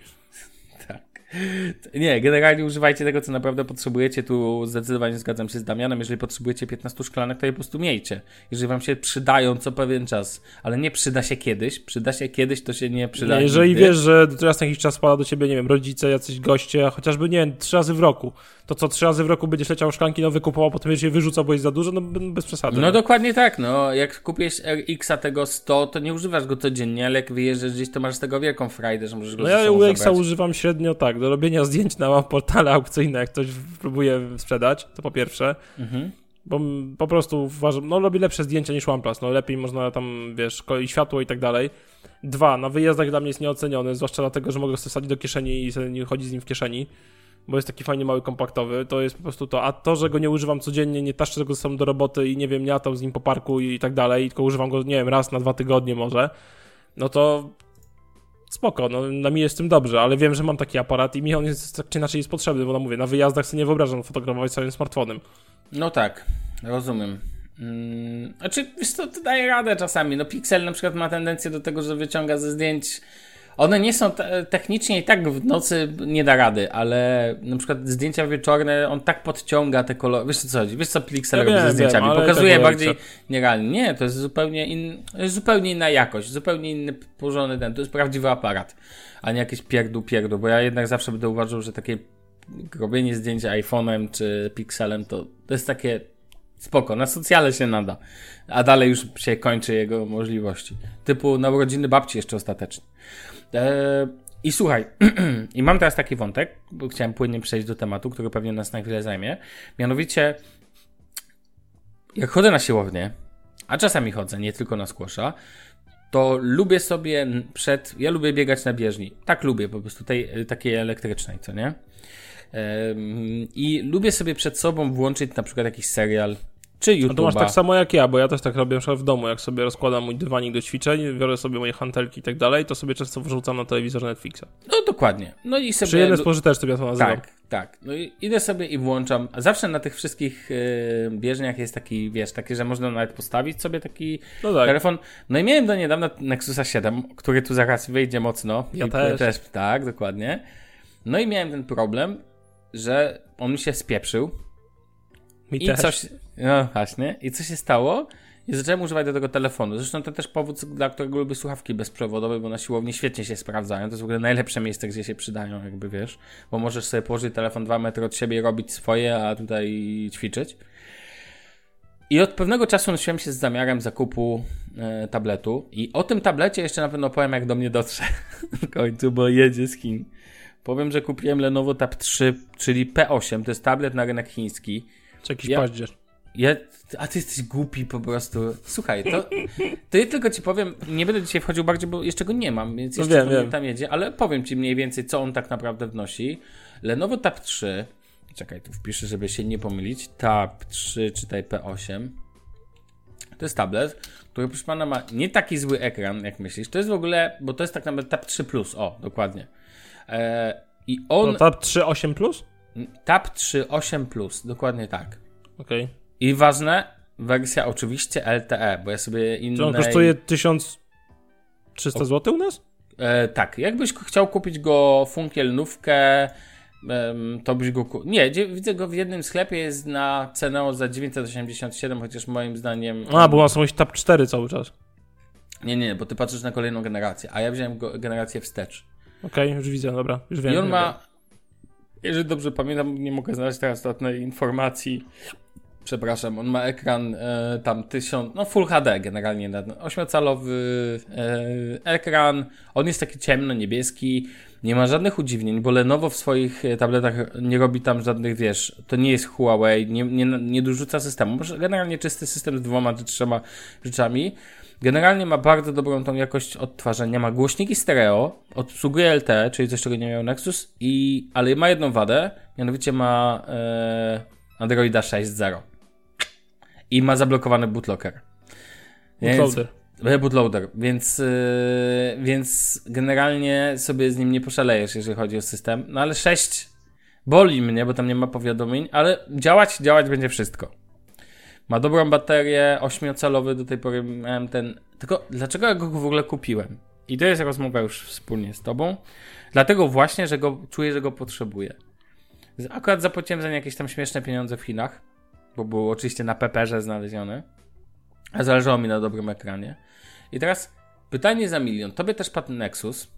Nie, generalnie używajcie tego, co naprawdę potrzebujecie. Tu zdecydowanie zgadzam się z Damianem. Jeżeli potrzebujecie 15 szklanek, to je po prostu miejcie. Jeżeli wam się przydają co pewien czas, ale nie przyda się kiedyś, przyda się kiedyś, to się nie przyda. Nie, jeżeli nigdy. wiesz, że teraz jakiś czas spada do ciebie, nie wiem, rodzice, jacyś goście, chociażby, nie wiem, trzy razy w roku, to co trzy razy w roku będziesz leciał szklanki nowe kupował, potem będziesz je wyrzucał, bo jest za dużo, no bez przesady. No, no. dokładnie tak, no. Jak kupisz RX-a tego 100, to nie używasz go codziennie, ale jak wyjeżdżasz gdzieś, to masz z tego wielką frajdę, że możesz go No ja UX-a używam średnio tak, do robienia zdjęć na portale aukcyjne, jak ktoś próbuje sprzedać, to po pierwsze. Mhm. Bo po prostu uważam, no robi lepsze zdjęcia niż OnePlus, no lepiej można tam, wiesz, i światło i tak dalej. Dwa, na wyjazdach dla mnie jest nieoceniony, zwłaszcza dlatego, że mogę sobie wsadzić do kieszeni i sobie nie chodzić z nim w kieszeni bo jest taki fajnie mały, kompaktowy, to jest po prostu to. A to, że go nie używam codziennie, nie taszczę go sobą do roboty i nie wiem, nie latam z nim po parku i tak dalej, tylko używam go, nie wiem, raz na dwa tygodnie może, no to spoko, no na mnie jest tym dobrze, ale wiem, że mam taki aparat i mi on jest tak czy inaczej jest potrzebny, bo no mówię, na wyjazdach sobie nie wyobrażam fotografować swoim smartfonem. No tak, rozumiem. Hmm, znaczy, wiesz to daje radę czasami. No Pixel na przykład ma tendencję do tego, że wyciąga ze zdjęć one nie są te, technicznie i tak w nocy nie da rady, ale na przykład zdjęcia wieczorne, on tak podciąga te kolory. Wiesz co chodzi? Wiesz co Pixel ja robi ze zdjęciami? Wiem, Pokazuje bardziej nierealnie. Nie, to jest zupełnie, in, jest zupełnie inna jakość, zupełnie inny porządny ten. To jest prawdziwy aparat, a nie jakieś pierdół pierdół, bo ja jednak zawsze będę uważał, że takie robienie zdjęcia iPhone'em czy Pixelem to, to jest takie spoko, na socjale się nada, a dalej już się kończy jego możliwości. Typu na urodziny babci jeszcze ostatecznie. E, I słuchaj, i mam teraz taki wątek, bo chciałem płynnie przejść do tematu, który pewnie nas na chwilę zajmie. Mianowicie, jak chodzę na siłownię, a czasami chodzę, nie tylko na skłosza, to lubię sobie przed. Ja lubię biegać na bieżni. Tak lubię, po prostu tej, takiej elektrycznej, co nie? I lubię sobie przed sobą włączyć na przykład jakiś serial, czy YouTube'a. A to masz tak samo jak ja, bo ja też tak robię w domu, jak sobie rozkładam mój dywanik do ćwiczeń, biorę sobie moje hantelki i tak dalej, to sobie często wrzucam na telewizor Netflixa. No dokładnie. No i sobie... Przyjemne spożyteczne, ja to nazywam. Tak, tak. No i idę sobie i włączam. Zawsze na tych wszystkich yy, bieżniach jest taki, wiesz, taki, że można nawet postawić sobie taki no tak. telefon. No i miałem do niedawna Nexusa 7, który tu zaraz wyjdzie mocno. Ja też. też. Tak, dokładnie. No i miałem ten problem, że on mi się spieprzył. Mi I też. coś no właśnie. I co się stało? I zacząłem używać do tego telefonu. Zresztą to też powód, dla którego lubię słuchawki bezprzewodowe, bo na siłowni świetnie się sprawdzają. To jest w ogóle najlepsze miejsce, gdzie się przydają, jakby wiesz. Bo możesz sobie położyć telefon dwa metry od siebie i robić swoje, a tutaj ćwiczyć. I od pewnego czasu nosiłem się z zamiarem zakupu e, tabletu. I o tym tablecie jeszcze na pewno powiem, jak do mnie dotrze w końcu, bo jedzie z Chin. Powiem, że kupiłem Lenovo Tab 3, czyli P8. To jest tablet na rynek chiński. Czy jakiś ja... paździerz? Ja, a ty jesteś głupi po prostu. Słuchaj, to, to ja tylko ci powiem, nie będę dzisiaj wchodził bardziej, bo jeszcze go nie mam, więc No jeszcze wiem, wiem, tam jedzie, ale powiem ci mniej więcej, co on tak naprawdę wnosi. Lenovo Tab 3, czekaj, tu wpiszę, żeby się nie pomylić, Tab 3, czytaj P8. To jest tablet, który proszę pana ma nie taki zły ekran, jak myślisz. To jest w ogóle, bo to jest tak naprawdę Tab 3 Plus, o, dokładnie. E, I on, No, tab 3.8 plus? Tab 3 8 Plus, dokładnie tak. Okej. I ważne, wersja oczywiście LTE, bo ja sobie Czy on innej... kosztuje 1300 zł u nas? E, tak, jakbyś chciał kupić go funkielnówkę, to byś go... Ku... Nie, widzę go w jednym sklepie, jest na cenę za 987, chociaż moim zdaniem... A, bo są jakieś tab 4 cały czas. Nie, nie, bo ty patrzysz na kolejną generację, a ja wziąłem go, generację wstecz. Okej, już widzę, dobra. Już wiem. I on ma, jeżeli dobrze pamiętam, nie mogę znaleźć teraz ostatniej informacji. Przepraszam, on ma ekran e, tam 1000, no Full HD generalnie, 8-calowy e, ekran. On jest taki ciemno-niebieski, nie ma żadnych udziwnień, bo Lenovo w swoich e, tabletach nie robi tam żadnych, wiesz, to nie jest Huawei, nie, nie, nie dorzuca systemu. Generalnie czysty system z dwoma czy trzema rzeczami. Generalnie ma bardzo dobrą tą jakość odtwarzania. Ma głośniki stereo, obsługuje LTE, czyli coś, czego nie miał Nexus, i, ale ma jedną wadę, mianowicie ma e, Androida 6.0 i ma zablokowany bootlocker. Bootloader. Więc, bootloader, więc, yy, więc generalnie sobie z nim nie poszalejesz, jeżeli chodzi o system. No ale 6 boli mnie, bo tam nie ma powiadomień, ale działać, działać będzie wszystko. Ma dobrą baterię, 8-calowy do tej pory miałem ten. Tylko dlaczego ja go w ogóle kupiłem? I to jest rozmowa już wspólnie z tobą. Dlatego właśnie, że go czuję, że go potrzebuję. Akurat zapłaciłem za nie jakieś tam śmieszne pieniądze w Chinach, bo był oczywiście na Peperze znaleziony. A zależało mi na dobrym ekranie. I teraz pytanie za milion. Tobie też padł Nexus.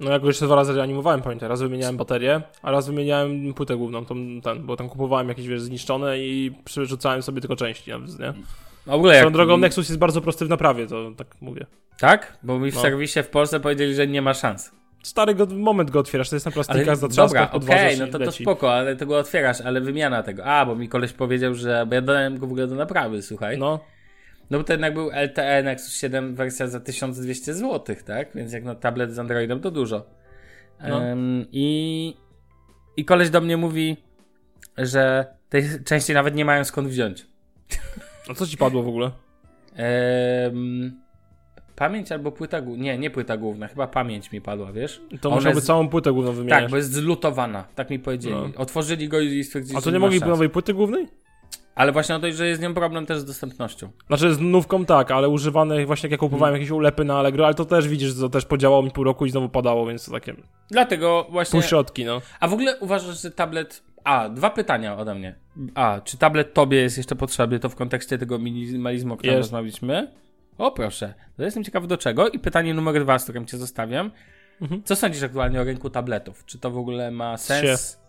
No ja go jeszcze dwa razy reanimowałem, pamiętaj. Raz wymieniałem baterię, a raz wymieniałem płytę główną, tą, ten, bo tam kupowałem jakieś, wiesz, zniszczone i przerzucałem sobie tylko części, nawet, nie? W ogóle jak... Drogą Nexus jest bardzo prosty w naprawie, to tak mówię. Tak? Bo mi w No. serwisie w Polsce powiedzieli, że nie ma szans. Stary go, moment go otwierasz, to jest na Ale plastyka, za dobra, okej, no to, to spoko, ale tego otwierasz, ale wymiana tego. A, bo mi koleś powiedział, że... Bo ja dodałem go w ogóle do naprawy, słuchaj. No, No, bo to jednak był LTE Nexus 7 wersja za 1200 zł, tak? Więc jak na tablet z Androidem to dużo. No. Em, I... I koleś do mnie mówi, że tej części nawet nie mają skąd wziąć. a co ci padło w ogóle? Em, pamięć albo płyta główna. Nie, nie płyta główna, chyba pamięć mi padła, wiesz? To Ona musiałby jest- całą płytę główną wymieniać. Tak, bo jest zlutowana, tak mi powiedzieli. No. Otworzyli go i stwierdzili, A to nie ma mogli szans. nowej płyty głównej? Ale właśnie o to, że jest z nią problem też z dostępnością. Znaczy z nówką tak, ale używane właśnie jak ja kupowałem jakieś ulepy na Allegro, ale to też widzisz, że to też podziałało mi pół roku i znowu padało, więc to takie Dlatego właśnie... półśrodki, no. A w ogóle uważasz, że tablet... A, dwa pytania ode mnie. A, czy tablet tobie jest jeszcze potrzebny, to w kontekście tego minimalizmu, o którym Jest. rozmawialiśmy? O, proszę. To jestem ciekaw do czego. I pytanie numer dwa, z którym cię zostawiam. Mhm. Co sądzisz aktualnie o rynku tabletów? Czy to w ogóle ma sens?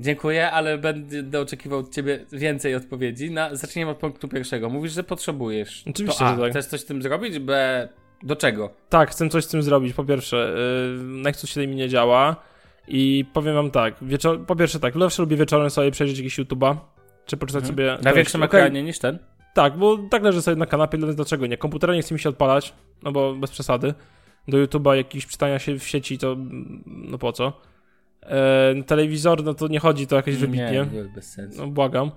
Dziękuję, ale będę oczekiwał od ciebie więcej odpowiedzi. Na, zacznijmy od punktu pierwszego. Mówisz, że potrzebujesz. Oczywiście, to A, tak. chcesz coś z tym zrobić? B, do czego? Tak, chcę coś z tym zrobić. Po pierwsze, yy, Nexus 7 mi nie działa i powiem wam tak, wieczor- po pierwsze tak, zawsze lubię wieczorem sobie przejrzeć jakieś YouTube'a, czy poczytać sobie... Mhm. Na treści. większym ekranie niż ten? Tak, bo tak leżę sobie na kanapie, więc dlaczego nie? Komputera nie chce mi się odpalać, no bo bez przesady. Do YouTube'a jakieś czytania się w sieci, to mm, no po co? E, telewizor, no to nie chodzi to jakieś wybitnie. Nie, nie, bez sensu. No błagam.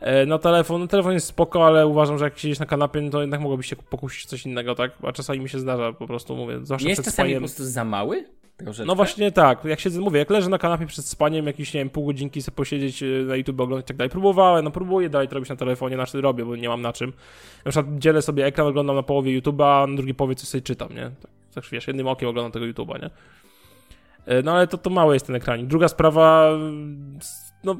E, na telefon, no telefon jest spoko, ale uważam, że jak siedzisz na kanapie, no to jednak mogłoby się pokusić coś innego, tak? A czasami mi się zdarza po prostu, mówię, zwłaszcza nie jest przed czasami po spaniem. prostu za mały? Troszeczkę? No właśnie tak, jak siedzę, mówię, jak leżę na kanapie przed spaniem, jakieś, nie wiem, pół godzinki sobie posiedzieć e, na YouTube, oglądać i tak dalej. Próbowałem, no próbuję dalej to robić na telefonie, znaczy robię, bo nie mam na czym. Na przykład dzielę sobie ekran, oglądam na połowie YouTube'a, a na drugiej połowie coś sobie czytam, nie? Tak, tak wiesz, jednym okiem oglądam tego YouTube'a, nie? E, No ale to, to mały jest ten ekranik. Druga sprawa, no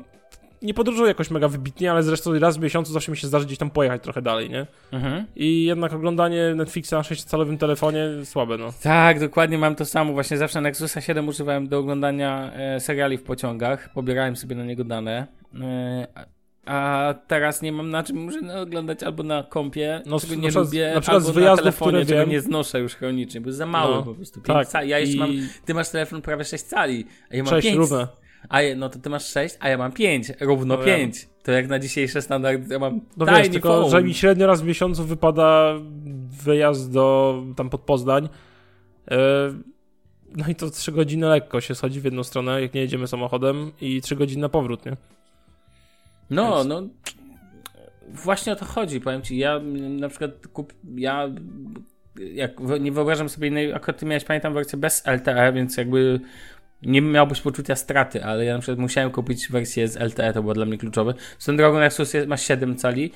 nie podróżuję jakoś mega wybitnie, ale zresztą raz w miesiącu zawsze mi się zdarzy gdzieś tam pojechać trochę dalej, nie? Mhm. I jednak oglądanie Netflixa na 6-calowym telefonie słabe, no. Tak, dokładnie mam to samo. Właśnie zawsze Nexusa 7 używałem do oglądania e, seriali w pociągach. Pobierałem sobie na niego dane. A- teraz nie mam na czym muszę no, oglądać albo na kompie, No, czego nie przykład- lubię, na przykład z albo wyjazdów, na telefonie, czego wiem- nie znoszę już chronicznie, bo jest za mały No, po prostu. Pięć Tak. Ja jeszcze i mam, ty masz telefon prawie 6 cali, a ja mam Sześć 5. równe. A no to ty masz 6, a ja mam 5, równo No 5. To jak na dzisiejsze standardy ja mam No wiesz, tylko, phone. że mi średnio raz w miesiącu wypada wyjazd do tam pod Poznań. E, No i to 3 godziny lekko się schodzi w jedną stronę, jak nie jedziemy samochodem i 3 godziny na powrót, nie? No, Więc- no. Właśnie o to chodzi, powiem ci. Ja na przykład kup, ja jak nie wyobrażam sobie innej, akurat ty miałeś, pamiętam, wersję bez LTE, więc jakby nie miałbyś poczucia straty, ale ja na przykład musiałem kupić wersję z LTE, to było dla mnie kluczowe. Swoją drogą Nexus ma 7 cali,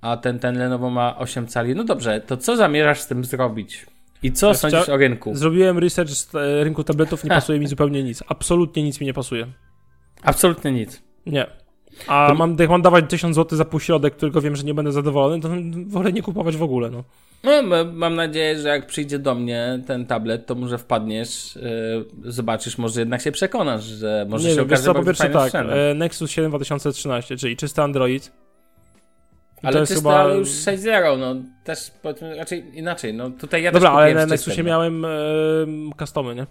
a ten, ten Lenovo ma 8 cali. No dobrze, to co zamierzasz z tym zrobić? I co Ja sądzisz o rynku? Zrobiłem research z e, rynku tabletów, nie pasuje mi zupełnie nic. Absolutnie nic mi nie pasuje. Absolutnie nic. Nie. A To- mam, jak mam dawać 1000 zł za półśrodek, którego wiem, że nie będę zadowolony, to wolę nie kupować w ogóle, no. No, mam nadzieję, że jak przyjdzie do mnie ten tablet, to może wpadniesz, yy, zobaczysz, może jednak się przekonasz, że może nie się okaże co, po pierwsze tak, e, Nexus 7 2013, czyli czysty Android. I Ale to jest chyba... ale już 6.0, no też powiedzmy raczej inaczej, no tutaj ja Dobra, też ale na Nexusie miałem e, customy, nie?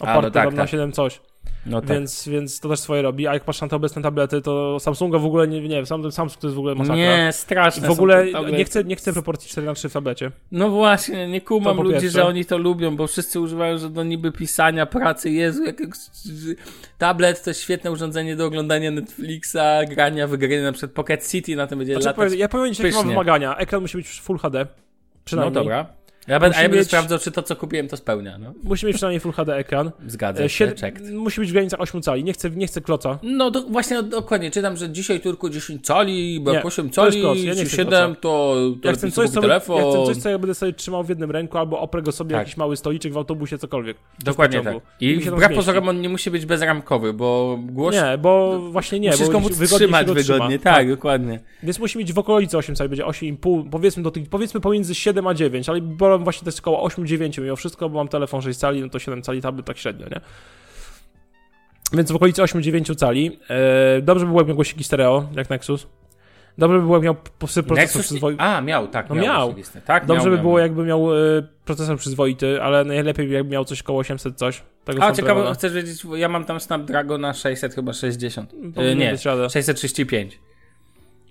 no Oparte tak, tam na tak. 7 coś, No tak. więc, więc to też swoje robi. A jak patrzę na te obecne tablety, to Samsunga w ogóle nie, nie wiem, sam, Samsung to jest w ogóle masakra. Nie, straszne w ogóle nie chcę, nie chcę proporcji 4 na 3 w tablecie. No właśnie, nie kumam ludzi, pierwsze. że oni to lubią, bo wszyscy używają, że do niby pisania, pracy, Jezu, jak tablet to świetne urządzenie do oglądania Netflixa, grania w gry, na przykład Pocket City na tym będzie Znaczy, latać. ja powiem ci, jakie mam wymagania. Ekran musi być Full HD. No Przynajmniej. dobra. Ja będę, a ja będę mieć- sprawdzał, czy to, co kupiłem, to spełnia, no. Musi mieć przynajmniej Full HD ekran. Zgadzam E, się, sied- musi być w granicach 8 cali. Nie chcę, nie chcę kloca. No to właśnie dokładnie, czytam, że dzisiaj tylko 10 cali, bo Nie, jak 8 to jest cali, kloc, ja czy chcę 7, to, to Ja chcę, sobie coś, co, telefon. ja chcę coś, co ja będę sobie trzymał w jednym ręku, albo oprę go sobie Tak. jakiś mały stoliczek w autobusie, cokolwiek. Dokładnie tak. I wbrew pozorom on nie musi być bezramkowy, bo głośno Nie, bo właśnie nie, musisz bo móc wygodnie trzymać wygodnie. Tak, dokładnie. Więc musi mieć w okolicy 8 cali, będzie 8,5, powiedzmy, do tych, powiedzmy pomiędzy 7 a 9, ale wolę właśnie jest około 8-9 mimo wszystko, bo mam telefon 6 cali, no to 7 cali tablet tak średnio, nie? Więc w okolicy 8-9 cali. E, dobrze by było, jak miał głosiki stereo, jak Nexus. Dobrze by było, jak miał procesor Nexus... przyzwoity. A, miał, tak, No miał. Tak, Dobrze miał, by miał, było, jakby miał e, procesor przyzwoity, ale najlepiej jakby miał coś koło 800 coś. Tego A, ciekawe, drewna. chcesz wiedzieć, ja mam tam Snapdragona 600 chyba 60. E, Powinien nie, być radę. 635.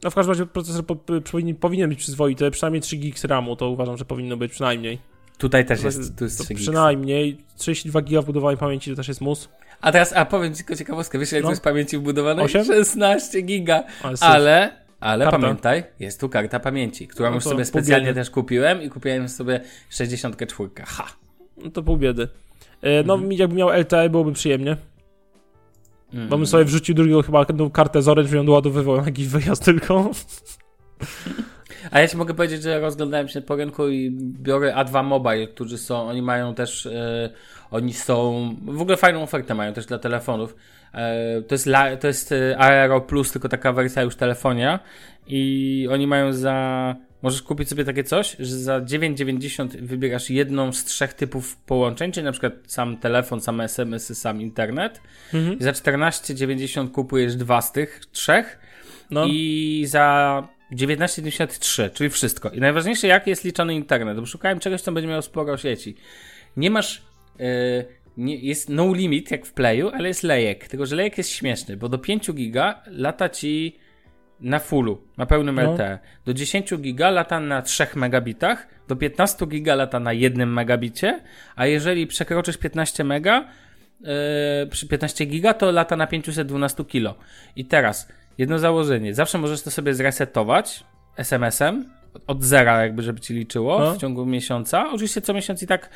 No w każdym razie procesor po, powinien, powinien być przyzwoity, przynajmniej 3 GB RAMu, to uważam, że powinno być przynajmniej. Tutaj też jest, tu jest To 3 gigs. przynajmniej 32 GB wbudowanej pamięci to też jest mus. A teraz, a powiem ci tylko ciekawostkę, wiesz ile No. tu jest pamięci wbudowanej? Osiem? 16 giga. Ale. Ale, ale pamiętaj, jest tu karta pamięci, którą No już sobie specjalnie też kupiłem i kupiłem sobie 64. Ha! No to pół biedy. E, No Mhm. jakby miał LTE byłoby przyjemnie, Mm. bo bym sobie wrzucił drugiego chyba kartę z Orange, ją doładowywał na jakiś wyjazd tylko. A ja ci mogę powiedzieć, że rozglądałem się po rynku i biorę A2 Mobile, którzy są, oni mają też, e, oni są, w ogóle fajną ofertę mają też dla telefonów. E, to jest, la, to jest e, Aero Plus, tylko taka wersja już telefonia i oni mają za, możesz kupić sobie takie coś, że za 9,90 wybierasz jedną z trzech typów połączeń, czyli na przykład sam telefon, same SMS-y, sam internet Mhm. i za 14,90 kupujesz dwa z tych trzech No. i za 19,93, czyli wszystko. I najważniejsze, jak jest liczony internet, bo szukałem czegoś, co będzie miało sporo sieci. Nie masz. Yy, nie, jest no limit, jak w Playu, ale jest lejek. Tylko, że lejek jest śmieszny, bo do 5 giga lata ci na fullu, na pełnym No. LTE. Do 10 giga lata na 3 megabitach, do 15 giga lata na 1 megabicie, a jeżeli przekroczysz 15 mega, yy, przy 15 giga, to lata na 512 kilo. I teraz, jedno założenie. Zawsze możesz to sobie zresetować SMS-em od zera, jakby, żeby ci liczyło No. w ciągu miesiąca. Oczywiście co miesiąc i tak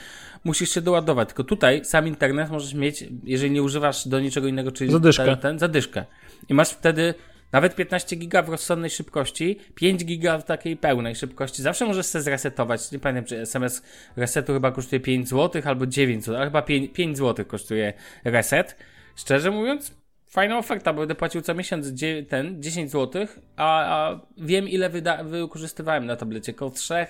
musisz się doładować. Tylko tutaj sam internet możesz mieć, jeżeli nie używasz do niczego innego, czyli Zadyszkę. ten, ten zadyszkę. I masz wtedy nawet 15 giga w rozsądnej szybkości, 5 giga w takiej pełnej szybkości. Zawsze możesz sobie zresetować. Nie pamiętam, czy SMS resetu chyba kosztuje 5 zł albo 9 zł, ale chyba 5, 5 zł kosztuje reset. Szczerze mówiąc, fajna oferta, bo będę płacił co miesiąc ten 10 zł, a, a wiem ile wyda- wykorzystywałem na tablecie. Około 3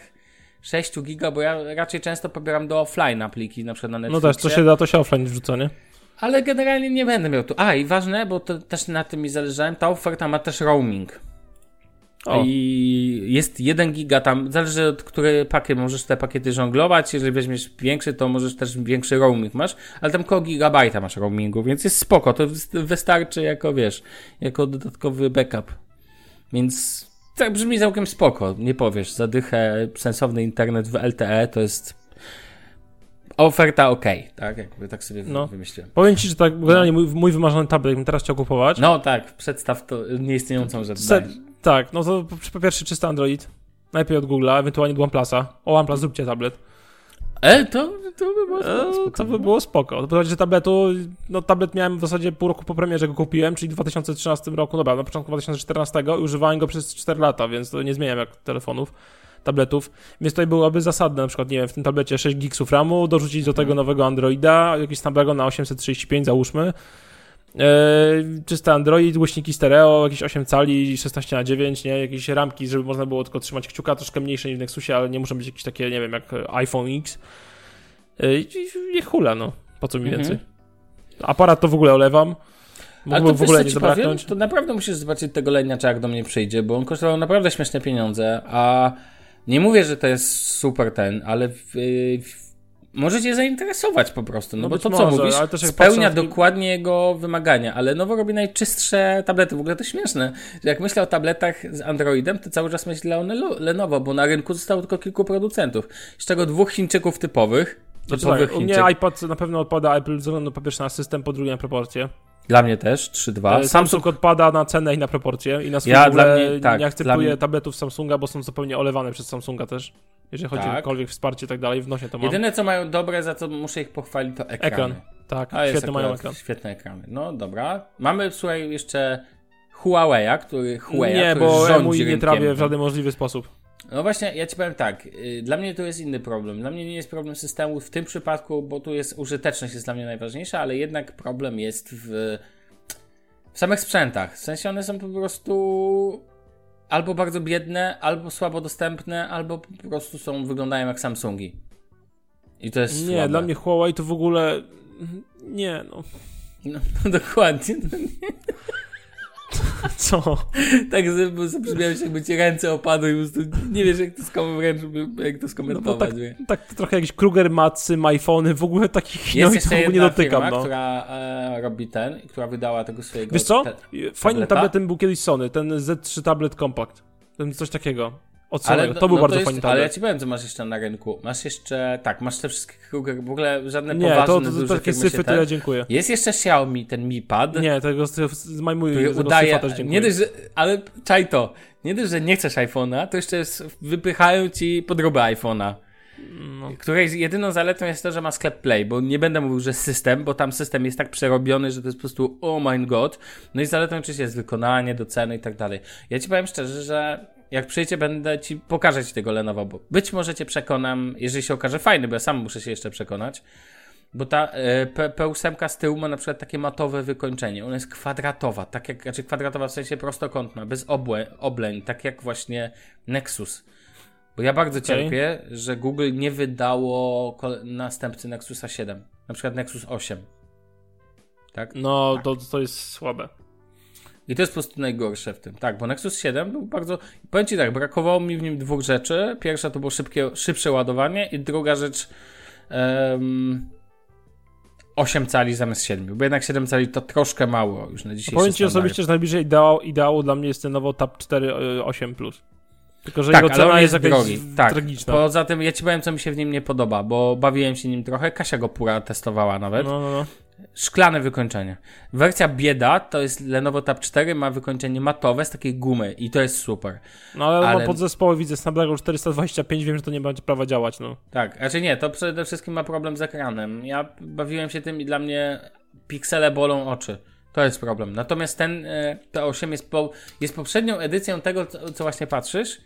6 giga, bo ja raczej często pobieram do offline pliki, na przykład na No Netflixie. też, co się da, to się offline wrzuca, nie? Ale generalnie nie będę miał tu. A i ważne, bo to też na tym mi zależałem, ta oferta ma też roaming. O. I jest 1 giga tam, zależy od której pakiet, możesz te pakiety żonglować, jeżeli weźmiesz większy, to możesz też większy roaming masz, ale tam koło gigabajta masz roamingu, więc jest spoko, to wystarczy jako, wiesz, jako dodatkowy backup. Więc tak brzmi całkiem spoko, nie powiesz, zadychę, sensowny internet w LTE to jest oferta ok, tak? Jakby tak sobie no. wymyśliłem. Powiem ci, że tak, generalnie mój, mój wymarzony tablet, bym teraz chciał kupować. No tak, przedstaw to nieistniejącą rzecz. Tak, no to po pierwsze czysty Android, najpierw od Google'a, ewentualnie od OnePlusa. O OnePlus zróbcie tablet. E, to, to by było spoko. E, to by było spoko. To że tabletu, no tablet miałem w zasadzie pół roku po premierze go kupiłem, czyli w 2013 roku, dobra, na początku 2014 i używałem go przez 4 lata, więc to nie zmieniam jak telefonów tabletów, więc tutaj byłoby zasadne, na przykład, nie wiem, w tym tablecie 6 gigsów RAMu, dorzucić do tego nowego Androida, jakiś Snapdragon na 835 załóżmy, Yy, Android, głośniki stereo, jakieś 8 cali, 16 na 9, nie? Jakieś ramki, żeby można było tylko trzymać kciuka, troszkę mniejsze niż w Nexusie, ale nie muszą być jakieś takie, nie wiem, jak iPhone X. Yy, niech hula, no. Po co mi mhm. więcej? Aparat to w ogóle olewam. Mógłbym w ogóle nie zabraknąć. to naprawdę musisz zobaczyć tego leniacza, jak do mnie przyjdzie, bo on kosztował naprawdę śmieszne pieniądze, a nie mówię, że to jest super ten, ale w, w, możecie zainteresować po prostu, no, no bo to co mówisz, spełnia dokładnie jego wymagania, ale Nowo robi najczystsze tablety, w ogóle to śmieszne, że jak myślę o tabletach z Androidem, to cały czas myślę o Lenovo, bo na rynku zostało tylko kilku producentów, z czego dwóch Chińczyków typowych, znaczy, tak, u mnie iPad na pewno odpada Apple ze względu po pierwsze na system, po drugie na proporcje. Dla mnie też 3-2. E, Samsung odpada na cenę i na proporcje i na swój ja, dla mnie, tak, nie akceptuję mnie... tabletów Samsunga, bo są zupełnie olewane przez Samsunga też. Jeżeli chodzi tak. o jakiekolwiek wsparcie i tak dalej, w nosie to mam. Jedyne co mają dobre, za co muszę ich pochwalić, to ekrany. Ekran. Tak, A świetne mają ekran. Świetne ekrany. No dobra. Mamy, słuchaj, jeszcze Huawei'a, który Huawei, Nie, który bo mój nie trawię w żaden możliwy sposób. No właśnie, ja ci powiem tak. Y, dla mnie to jest inny problem. Dla mnie nie jest problem systemu w tym przypadku, bo tu jest użyteczność jest dla mnie najważniejsza, ale jednak problem jest w, w samych sprzętach. W sensie one są po prostu albo bardzo biedne, albo słabo dostępne, albo po prostu są, wyglądają jak Samsungi. I to jest Nie, słabe. dla mnie Huawei to w ogóle... Nie, no. No, no dokładnie. No Co? tak zabrzmiałem się, jakby ci ręce opadły i po prostu nie wiesz, jak to, skom- jak to skomentować. No tak, tak trochę jakieś Kruger Matsy, iPhony, w ogóle takich Jest jeszcze jedna nie dotykam. Firma, no. która e, robi ten, która wydała tego swojego Wiesz co? Te, Fajnym tabletem był kiedyś Sony, ten Z3 Tablet Compact. Ten coś takiego. Od ale, to był no bardzo to jest, fajny tablet. Ale ja ci powiem, co masz jeszcze na rynku. Masz jeszcze, tak, masz te wszystkie Kruger, w ogóle żadne nie, poważne, to, to, to, takie syfy, to ja dziękuję. Jest jeszcze Xiaomi, ten Mi Pad. Nie, tego z majmuj udaje, też dziękuję. Nie dość, że, ale czaj to, nie dość, że nie chcesz iPhone'a, to jeszcze wypychają ci podróbę iPhone'a. No. Której jedyną zaletą jest to, że ma sklep Play, bo nie będę mówił, że system, bo tam system jest tak przerobiony, że to jest po prostu oh my god. No i zaletą oczywiście jest wykonanie, do ceny i tak dalej. Ja ci powiem szczerze, że jak przyjdzie, będę ci pokażę ci tego Lenovo, bo być może cię przekonam, jeżeli się okaże fajny, bo ja sam muszę się jeszcze przekonać. Bo ta e, P, P8 z tyłu ma na przykład takie matowe wykończenie. Ona jest kwadratowa, tak jak, znaczy kwadratowa w sensie prostokątna, bez obłę, obleń, tak jak właśnie Nexus. Bo ja bardzo okay. cierpię, że Google nie wydało następcy Nexusa 7. Na przykład Nexus 8. Tak? No, tak. To, to jest słabe. I to jest po prostu najgorsze w tym. Tak, bo Nexus 7 był bardzo. Powiem ci tak, brakowało mi w nim dwóch rzeczy. Pierwsza to było szybkie, szybsze ładowanie, i druga rzecz. Um, 8 cali zamiast 7, bo jednak 7 cali to troszkę mało już na dzisiejszy Powiem ci osobiście, że najbliżej ideału, ideału dla mnie jest ten nowo Tab 4 8 Plus. Tylko, że tak, jego cena jest, jest drogi. Tak. tragiczna. Poza tym, ja ci powiem, co mi się w nim nie podoba, bo bawiłem się nim trochę. Kasia go pura testowała nawet. No, no, no. Szklane wykończenie. Wersja bieda to jest Lenovo Tab 4, ma wykończenie matowe z takiej gumy i to jest super. No ale, ale... podzespoły widzę Snapdragon 425, wiem, że to nie będzie prawa działać, no. Tak, znaczy nie, to przede wszystkim ma problem z ekranem. Ja bawiłem się tym i dla mnie piksele bolą oczy. To jest problem. Natomiast ten P8 jest, po, jest poprzednią edycją tego, co, co właśnie patrzysz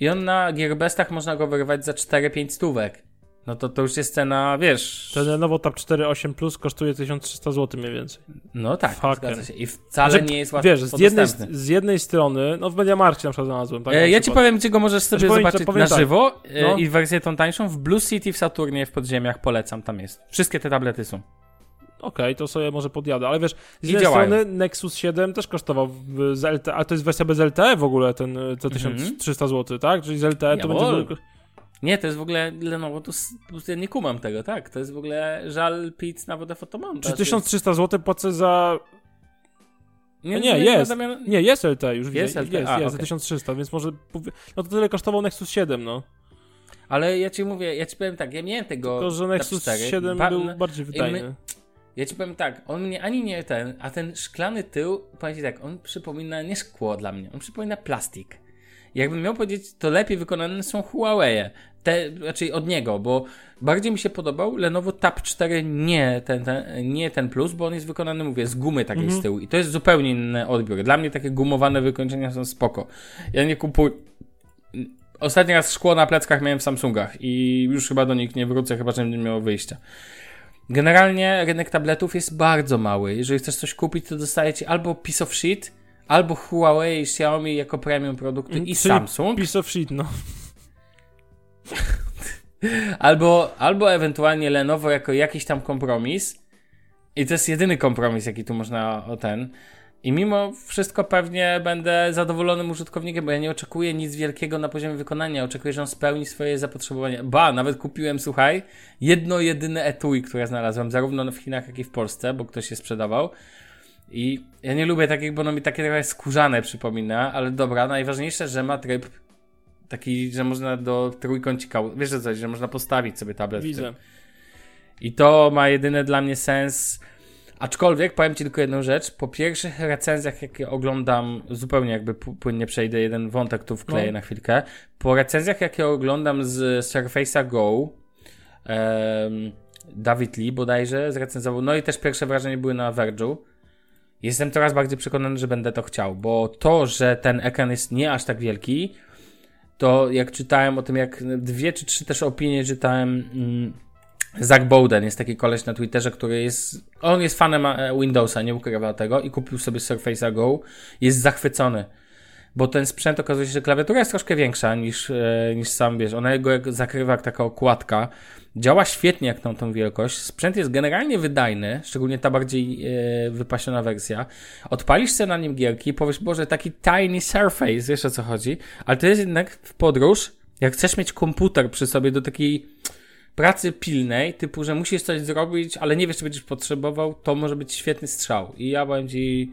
i on na Gearbestach można go wyrwać za 4-5 stówek. No to to już jest cena, wiesz... Ten nowo Tab 4.8 Plus kosztuje 1300 zł mniej więcej. No tak, zgadza się. I wcale znaczy, nie jest łatwo Wiesz, z jednej, z jednej strony, no w Mediamarkcie na przykład znalazłem. Tak, e, ja ci powiem, gdzie go możesz sobie znaczy, zobaczyć powiem, na tak. żywo e, no. i wersję tą tańszą w Blue City w Saturnie w podziemiach polecam, tam jest. Wszystkie te tablety są. okay, to sobie może podjadę, ale wiesz, z jednej strony Nexus 7 też kosztował w- z LTE, ale to jest wersja bez LTE w ogóle, ten za Mhm. 1300 zł, tak? Czyli z LTE to Jawol. będzie... Nie, to jest w ogóle Lenovo, to, to ja nie kumam tego, tak? To jest w ogóle żal pic na wodę fotomontaż. Czy 1300 zł płacę za... Nie, nie, jest. Zamian... Nie, jest LTE już Jest widzę. LTE, jest, a, jest za okej. 1300, więc może... No to tyle kosztował Nexus 7, no. Ale ja ci mówię, ja ci powiem tak, ja miałem tego Tylko, że Nexus 4, 7 ba- był no, bardziej wydajny. my- Ja ci powiem tak, on mnie ani nie ten, a ten szklany tył, powiem ci tak, on przypomina nie szkło dla mnie, on przypomina plastik. Jakbym miał powiedzieć, to lepiej wykonane są Huawei. Te, raczej od niego, bo bardziej mi się podobał Lenovo Tab 4, nie ten, ten, nie ten plus, bo on jest wykonany, mówię, z gumy takiej Mhm. z tyłu. I to jest zupełnie inny odbiór. Dla mnie takie gumowane wykończenia są spoko. Ja nie kupuję. Ostatni raz szkło na pleckach miałem w Samsungach i już chyba do nich nie wrócę, chyba że nie miało wyjścia. Generalnie rynek tabletów jest bardzo mały. Jeżeli chcesz coś kupić, to dostajecie albo piece of shit, albo Huawei i Xiaomi jako premium produkty i Czyli Samsung, Piece of shit, no. albo, albo ewentualnie Lenovo jako jakiś tam kompromis. I to jest jedyny kompromis, jaki tu można o ten. I mimo wszystko pewnie będę zadowolonym użytkownikiem, bo ja nie oczekuję nic wielkiego na poziomie wykonania. Oczekuję, że on spełni swoje zapotrzebowanie. Ba, nawet kupiłem, słuchaj, jedno jedyne etui, które znalazłem, zarówno w Chinach, jak i w Polsce, bo ktoś je sprzedawał. I ja nie lubię takich, bo ono mi takie trochę skórzane przypomina, ale dobra, najważniejsze, że ma tryb taki, że można do trójkącika, wiesz coś, że można postawić sobie tablet. Widzę. I to ma jedyny dla mnie sens. Aczkolwiek powiem Ci tylko jedną rzecz. Po pierwszych recenzjach, jakie oglądam, zupełnie jakby płynnie przejdę, jeden wątek tu wkleję No. na chwilkę. Po recenzjach, jakie oglądam z Surface'a Go, em, Dawid Lee bodajże zrecenzował, no i też pierwsze wrażenia były na Verge'u. Jestem coraz bardziej przekonany, że będę to chciał, bo to, że ten ekran jest nie aż tak wielki, to jak czytałem o tym, jak dwie czy trzy też opinie czytałem. Mm, Zach Bowden jest taki koleś na Twitterze, który jest. On jest fanem e, Windowsa, nie ukrywa tego i kupił sobie Surface'a Go. Jest zachwycony. Bo ten sprzęt okazuje się, że klawiatura jest troszkę większa niż, e, niż sam wiesz. Ona go zakrywa jak taka okładka. Działa świetnie jak na tą wielkość. Sprzęt jest generalnie wydajny, szczególnie ta bardziej e, wypasiona wersja. Odpalisz sobie na nim gierki i powiesz, Boże, taki tiny surface, wiesz o co chodzi. Ale to jest jednak w podróż, jak chcesz mieć komputer przy sobie do takiej pracy pilnej, typu, że musisz coś zrobić, ale nie wiesz, czy będziesz potrzebował, to może być świetny strzał. I ja powiem ci...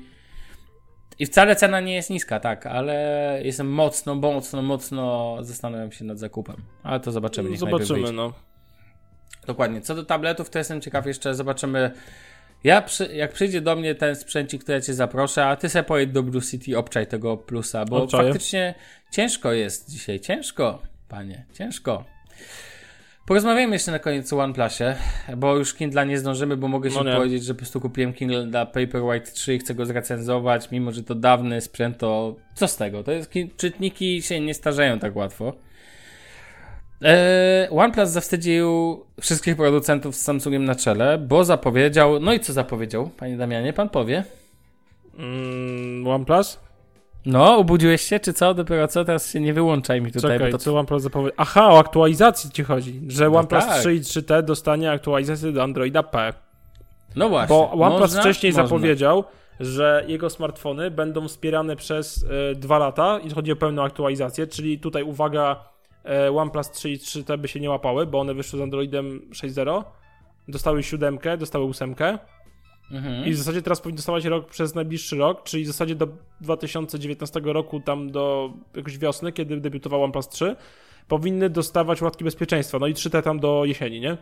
I wcale cena nie jest niska, tak, ale jestem mocno, mocno, mocno zastanawiam się nad zakupem. Ale to zobaczymy. najpierw Zobaczymy, no. Dokładnie. Co do tabletów, to jestem ciekaw jeszcze, zobaczymy. Ja, przy, jak przyjdzie do mnie ten sprzęcik, który ja cię zaproszę, a ty sobie pojedź do Blue City, obczaj tego plusa, bo Obczaję. faktycznie ciężko jest dzisiaj. Ciężko, panie, ciężko. Porozmawiamy jeszcze na koniec o OnePlusie, bo już Kindla nie zdążymy, bo mogę się No nie. powiedzieć, że po prostu kupiłem Kindle dla Paperwhite 3 i chcę go zrecenzować, mimo że to dawny sprzęt, to co z tego? To jest, ki- czytniki się nie starzeją tak łatwo. Eee, OnePlus zawstydził wszystkich producentów z Samsungiem na czele, bo zapowiedział, no i co zapowiedział, panie Damianie, pan powie? Mm, OnePlus? No, obudziłeś się, czy co? Dopiero co? Teraz się nie wyłączaj mi tutaj, Czekaj, bo to co OnePlus zapowiedział? Aha, o aktualizacji ci chodzi. Że No OnePlus tak. 3 i 3T dostanie aktualizację do Androida P. No właśnie. Bo OnePlus Można? wcześniej Można. zapowiedział, że jego smartfony będą wspierane przez e, dwa lata i chodzi o pełną aktualizację, czyli tutaj uwaga, e, OnePlus 3 i 3T by się nie łapały, bo one wyszły z Androidem 6.0, dostały 7, dostały 8 Mhm. i w zasadzie teraz powinny dostawać rok przez najbliższy rok, czyli w zasadzie do 2019 roku, tam do jakoś wiosny, kiedy debiutował OnePlus 3, powinny dostawać łatki bezpieczeństwa, no i 3T tam do jesieni, nie?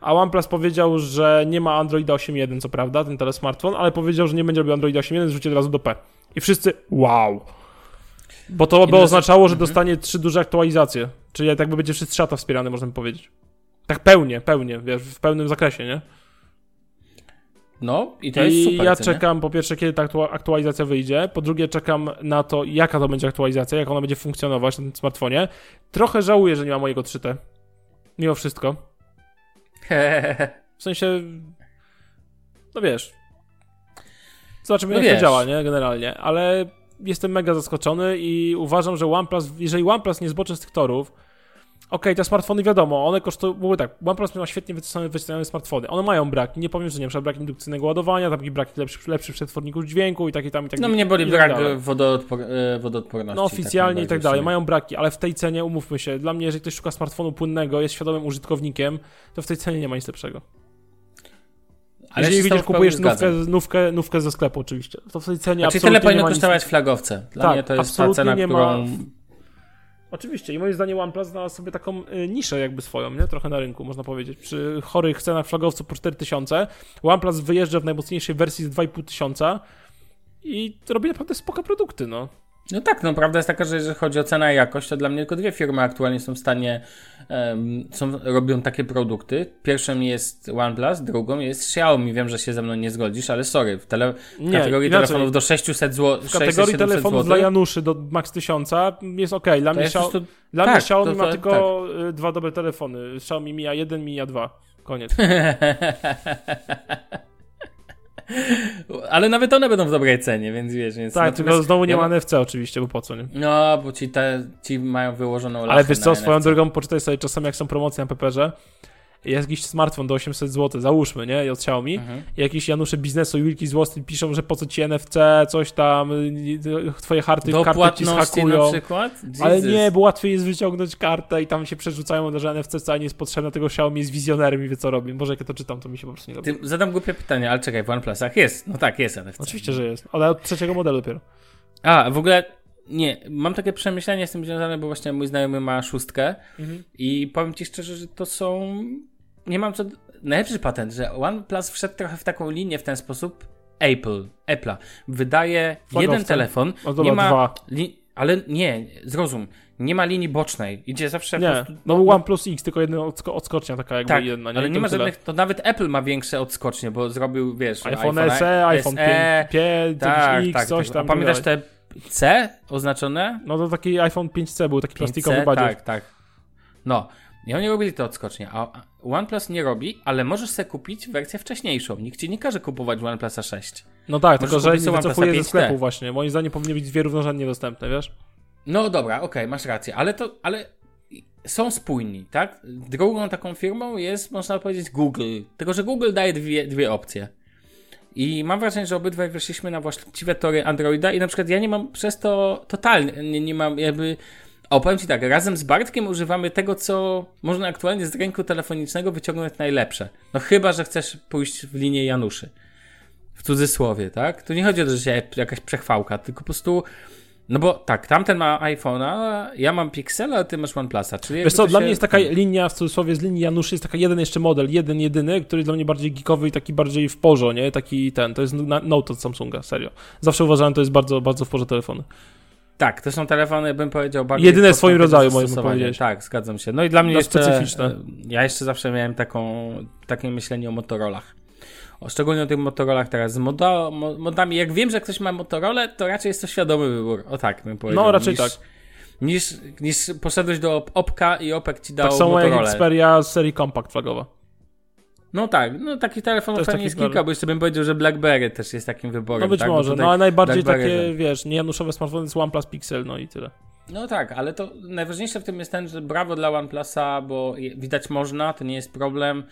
A OnePlus powiedział, że nie ma Androida 8.1, co prawda, ten telesmartfon, ale powiedział, że nie będzie robił Androida 8.1, zrzuci od razu do P. I wszyscy, wow! Bo to by oznaczało, że Mhm. dostanie trzy duże aktualizacje. Czyli tak by będzie wszyscy szata wspierany, można powiedzieć. Tak pełnie, pełnie, wiesz, w pełnym zakresie, nie? No i to jest I super. ja co czekam po pierwsze, kiedy ta aktua- aktualizacja wyjdzie, po drugie czekam na to, jaka to będzie aktualizacja, jak ona będzie funkcjonować na tym smartfonie. Trochę żałuję, że nie ma mojego 3T. Mimo wszystko. W sensie, no wiesz, zobaczymy No jak wiesz. to działa, nie, generalnie, ale jestem mega zaskoczony i uważam, że OnePlus, jeżeli OnePlus nie zboczy z tych torów, Okej, te smartfony wiadomo, one kosztują, bo tak, OnePlus ma świetnie wycenione, wycenione smartfony. One mają braki, nie powiem, że nie, na przykład brak indukcyjnego ładowania, tam brak lepszych, lepszych przetworników dźwięku i takie tam i tak No mnie boli i tak brak dalej. wodoodpor e, wodoodporności. No oficjalnie i tak dalej, mają braki, ale w tej cenie, umówmy się, dla mnie, jeżeli ktoś szuka smartfonu płynnego, jest świadomym użytkownikiem, to w tej cenie nie ma nic lepszego. Ale jeżeli widzisz, kupujesz nówkę, nówkę, nówkę ze sklepu oczywiście, to w tej cenie Znaczy absolutnie tyle powinno kosztować flagowce. Dla Tak, mnie to jest ta absolutnie cena, nie ma- którą... Oczywiście i moim zdaniem OnePlus znalazł sobie taką y, niszę jakby swoją, nie? Trochę na rynku, można powiedzieć. Przy chorych cenach flagowców po 4000 OnePlus wyjeżdża w najmocniejszej wersji z 2500 i robi naprawdę spoko produkty, no. No tak, no prawda jest taka, że jeżeli chodzi o cenę i jakość, to dla mnie tylko dwie firmy aktualnie są w stanie, em, są, robią takie produkty. Pierwszą jest OnePlus, drugą jest Xiaomi. Wiem, że się ze mną nie zgodzisz, ale sorry, w, tele, w Nie, kategorii inaczej. telefonów do 600 zł, W kategorii telefonów dla Januszy do max 1000 jest ok. Dla, to mnie, Xia- prostu... dla tak, mnie Xiaomi to- ma to- tylko y, dwa dobre telefony. Xiaomi Mia 1, Mia 2. Koniec. ale nawet one będą w dobrej cenie, więc wiesz, więc... tak, natomiast tylko znowu nie ma NFC oczywiście, bo po co, nie? No, bo ci, te, ci mają wyłożoną Ale wiesz co, swoją drogą poczytaj sobie czasami jak są promocje na Peperze jest jakiś smartfon do 800 zł, załóżmy, nie, od Xiaomi, Mhm. i jakieś Janusze biznesu, Wilki z Wall piszą, że po co ci NFC, coś tam, twoje harty, Do karty ci płatności na przykład? Ale Jesus. nie, bo łatwiej jest wyciągnąć kartę i tam się przerzucają, że NFC wcale nie jest potrzebne, tego Xiaomi jest wizjonerem i wie co robi. Może jak ja to czytam, to mi się po prostu nie robi. Ty, zadam głupie pytanie, ale czekaj, w OnePlusach jest. No tak, jest NFC. Oczywiście, że jest, ale od trzeciego modelu dopiero. A, w ogóle nie, mam takie przemyślenia z tym związane, bo właśnie mój znajomy ma szóstkę i powiem ci szczerze, że to są... Nie mam co... Najlepszy patent, że OnePlus wszedł trochę w taką linię w ten sposób Apple, Apple'a. Wydaje jeden telefon, O, nie ma... dwa. Li... Ale nie, zrozum, nie ma linii bocznej. Idzie zawsze Nie, prostu... no OnePlus X, tylko jedna odsko- odskocznia taka jakby Tak, jedna, nie? ale nie ma tyle. żadnych, to nawet Apple ma większe odskocznie, bo zrobił, wiesz, iPhone iPhone'a SE, iPhone 5, 5 tak, X, tak, coś tak. tam. A pamiętasz te C oznaczone? No to taki iPhone 5C był, taki plastikowy 5C? badziek. Tak, tak. No. I oni robili to odskocznie, a OnePlus nie robi, ale możesz sobie kupić wersję wcześniejszą. Nikt ci nie każe kupować OnePlusa 6. No tak, Możesz tylko że nie wycofuje ze sklepu 5T. właśnie. Moim zdaniem powinny być dwie równorzędnie dostępne, wiesz? No dobra, okej, masz rację, ale to, ale są spójni, tak? Drugą taką firmą jest, można powiedzieć, Google. Tylko, że Google daje dwie, dwie opcje. I mam wrażenie, że obydwaj wyszliśmy na właściwe tory Androida i na przykład ja nie mam przez to totalnie, nie, nie mam jakby... O, powiem Ci tak, razem z Bartkiem używamy tego, co można aktualnie z rynku telefonicznego wyciągnąć najlepsze. No chyba, że chcesz pójść w linię Januszy. W cudzysłowie, tak? Tu nie chodzi o to, że się jakaś przechwałka, tylko po prostu... No bo tak, tamten ma iPhone'a, ja mam Pixela, a ty masz OnePlusa, czyli Wiesz co, dla się- mnie jest taka linia, w cudzysłowie z linii Januszy, jest taka jeden jeszcze model, jeden jedyny, który jest dla mnie bardziej geekowy i taki bardziej w porze, nie? Taki ten, to jest Note od Samsunga, serio. Zawsze uważałem, to jest bardzo, bardzo w porze telefony. Tak, to są telefony, bym powiedział, bardziej... Jedyne w swoim rodzaju, zastosowania. powiedzieć. Tak, zgadzam się. No i dla mnie No, jeszcze... specyficzne. e, Ja jeszcze zawsze miałem taką, takie myślenie o Motorolach. O, szczególnie o tych Motorolach teraz. Z moda, mo, modami, jak wiem, że ktoś ma Motorolę, to raczej jest to świadomy wybór. O tak, bym powiedział. No, raczej niż, tak. Niż, niż poszedłeś do Opka i Opek ci dał Tak samo jak Motorola. Xperia z serii Compact flagowa. No tak, no taki telefon To jest kilka, bo jeszcze bym powiedział, że BlackBerry też jest takim wyborem. No być tak? Może, no ale najbardziej takie, ten- wiesz, niejanuszowe smartfony jest OnePlus Pixel, no i tyle. No tak, ale to najważniejsze w tym jest ten, że brawo dla OnePlusa, bo widać można, to nie jest problem.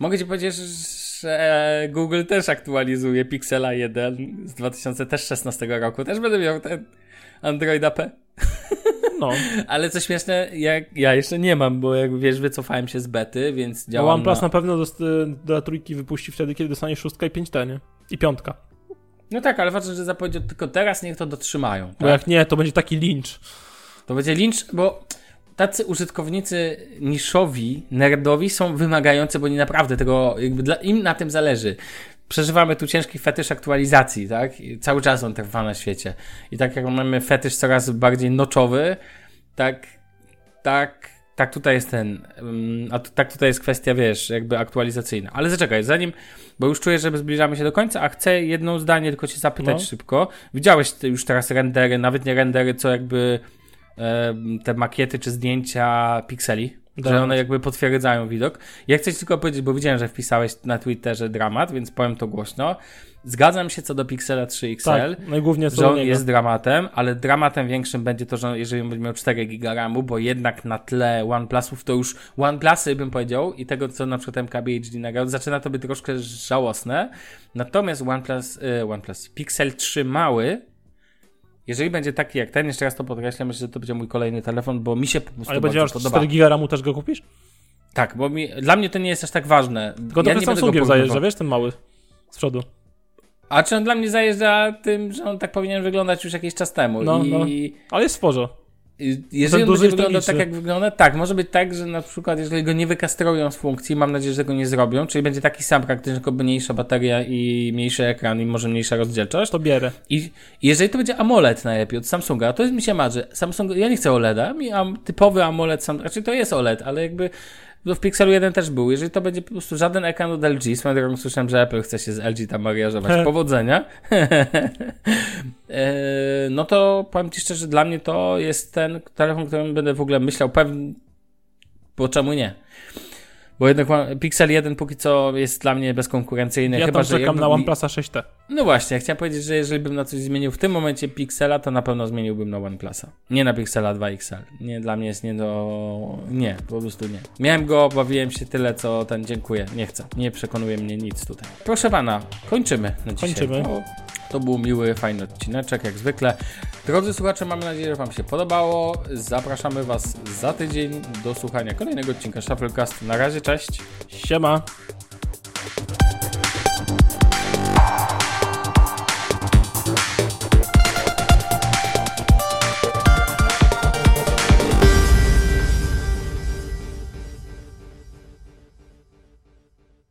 Mogę ci powiedzieć, że Google też aktualizuje Pixela 1 z 2016 roku. Też będę miał ten Androida P. No, Ale co śmieszne, ja, ja jeszcze nie mam, bo jak wiesz, wycofałem się z bety, więc no działam OnePlus na... na pewno dost, do trójki wypuści wtedy, kiedy dostanie szóstka i 5T, nie? I piątka. No tak, ale ważne, że zapowiedział tylko teraz, niech to dotrzymają. Bo Tak? jak nie, to będzie taki lincz. To będzie lincz, bo tacy użytkownicy niszowi, nerdowi są wymagający, bo nie naprawdę tego, jakby dla, im na tym zależy. Przeżywamy tu ciężki fetysz aktualizacji, tak? I cały czas on trwa na świecie. I tak jak mamy fetysz coraz bardziej noczowy, tak, tak, tak tutaj jest ten, ym, a tu- tak tutaj jest kwestia, wiesz, jakby aktualizacyjna. Ale zaczekaj, zanim, bo już czuję, że zbliżamy się do końca, a chcę jedno zdanie tylko cię zapytać No. szybko. Widziałeś już teraz rendery, nawet nie rendery, co jakby te makiety czy zdjęcia pikseli? Że one jakby potwierdzają widok. Ja chcę ci tylko powiedzieć, bo widziałem, że wpisałeś na Twitterze dramat, więc powiem to głośno. Zgadzam się co do Pixela 3 XL, Tak, no głównie że on jest dramatem, ale dramatem większym będzie to, że jeżeli będzie miał 4 giga RAMu, bo jednak na tle OnePlusów to już OnePlusy bym powiedział i tego, co na przykład MKBHD nagrał, zaczyna to być troszkę żałosne. Natomiast OnePlus, y, OnePlus Pixel 3 mały, jeżeli będzie taki jak ten, jeszcze raz to podkreślam, myślę, że to będzie mój kolejny telefon, bo mi się po prostu Ale będzie aż podoba. 4 giga RAMu też go kupisz? Tak, bo mi, dla mnie to nie jest aż tak ważne. Tylko ja go Samsungiem zajeżdża, wiesz, ten mały z przodu. A czy on dla mnie zajeżdża tym, że on tak powinien wyglądać już jakiś czas temu. No, I Ale jest w. jeżeli on będzie wyglądał tak, jak wygląda, tak, może być tak, że na przykład jeżeli go nie wykastrują z funkcji, mam nadzieję, że tego nie zrobią, czyli będzie taki sam praktycznie, tylko mniejsza bateria i mniejszy ekran i może mniejsza rozdzielczość. To bierę. I jeżeli to będzie AMOLED najlepiej od Samsunga, to jest mi się marzy. Samsung, ja nie chcę OLEDa, mi am, typowy AMOLED, sam, raczej to jest OLED, ale jakby no w Pixelu 1 też był. Jeżeli to będzie po prostu żaden ekran od LG, swoją drogą słyszałem, że Apple chce się z LG tam mariażować. Powodzenia. E, no to powiem Ci szczerze, dla mnie to jest ten telefon, którym będę w ogóle myślał pewnie, bo czemu nie? Bo jednak Pixel 1 póki co jest dla mnie bezkonkurencyjny. Ja chyba, tam że czekam jakby na OnePlusa 6T. no właśnie, ja chciałem powiedzieć, że jeżeli bym na coś zmienił w tym momencie Pixela, to na pewno zmieniłbym na OnePlusa. Nie na Pixela 2 XL. Nie, dla mnie jest nie do... Nie, po prostu nie. Miałem go, bawiłem się tyle, co ten, dziękuję. Nie chcę. Nie przekonuje mnie nic tutaj. Proszę pana, kończymy na dzisiaj. Kończymy. To, to był miły, fajny odcineczek, jak zwykle. Drodzy słuchacze, mamy nadzieję, że Wam się podobało. Zapraszamy Was za tydzień do słuchania kolejnego odcinka Shufflecast. Na razie, cześć. Siema.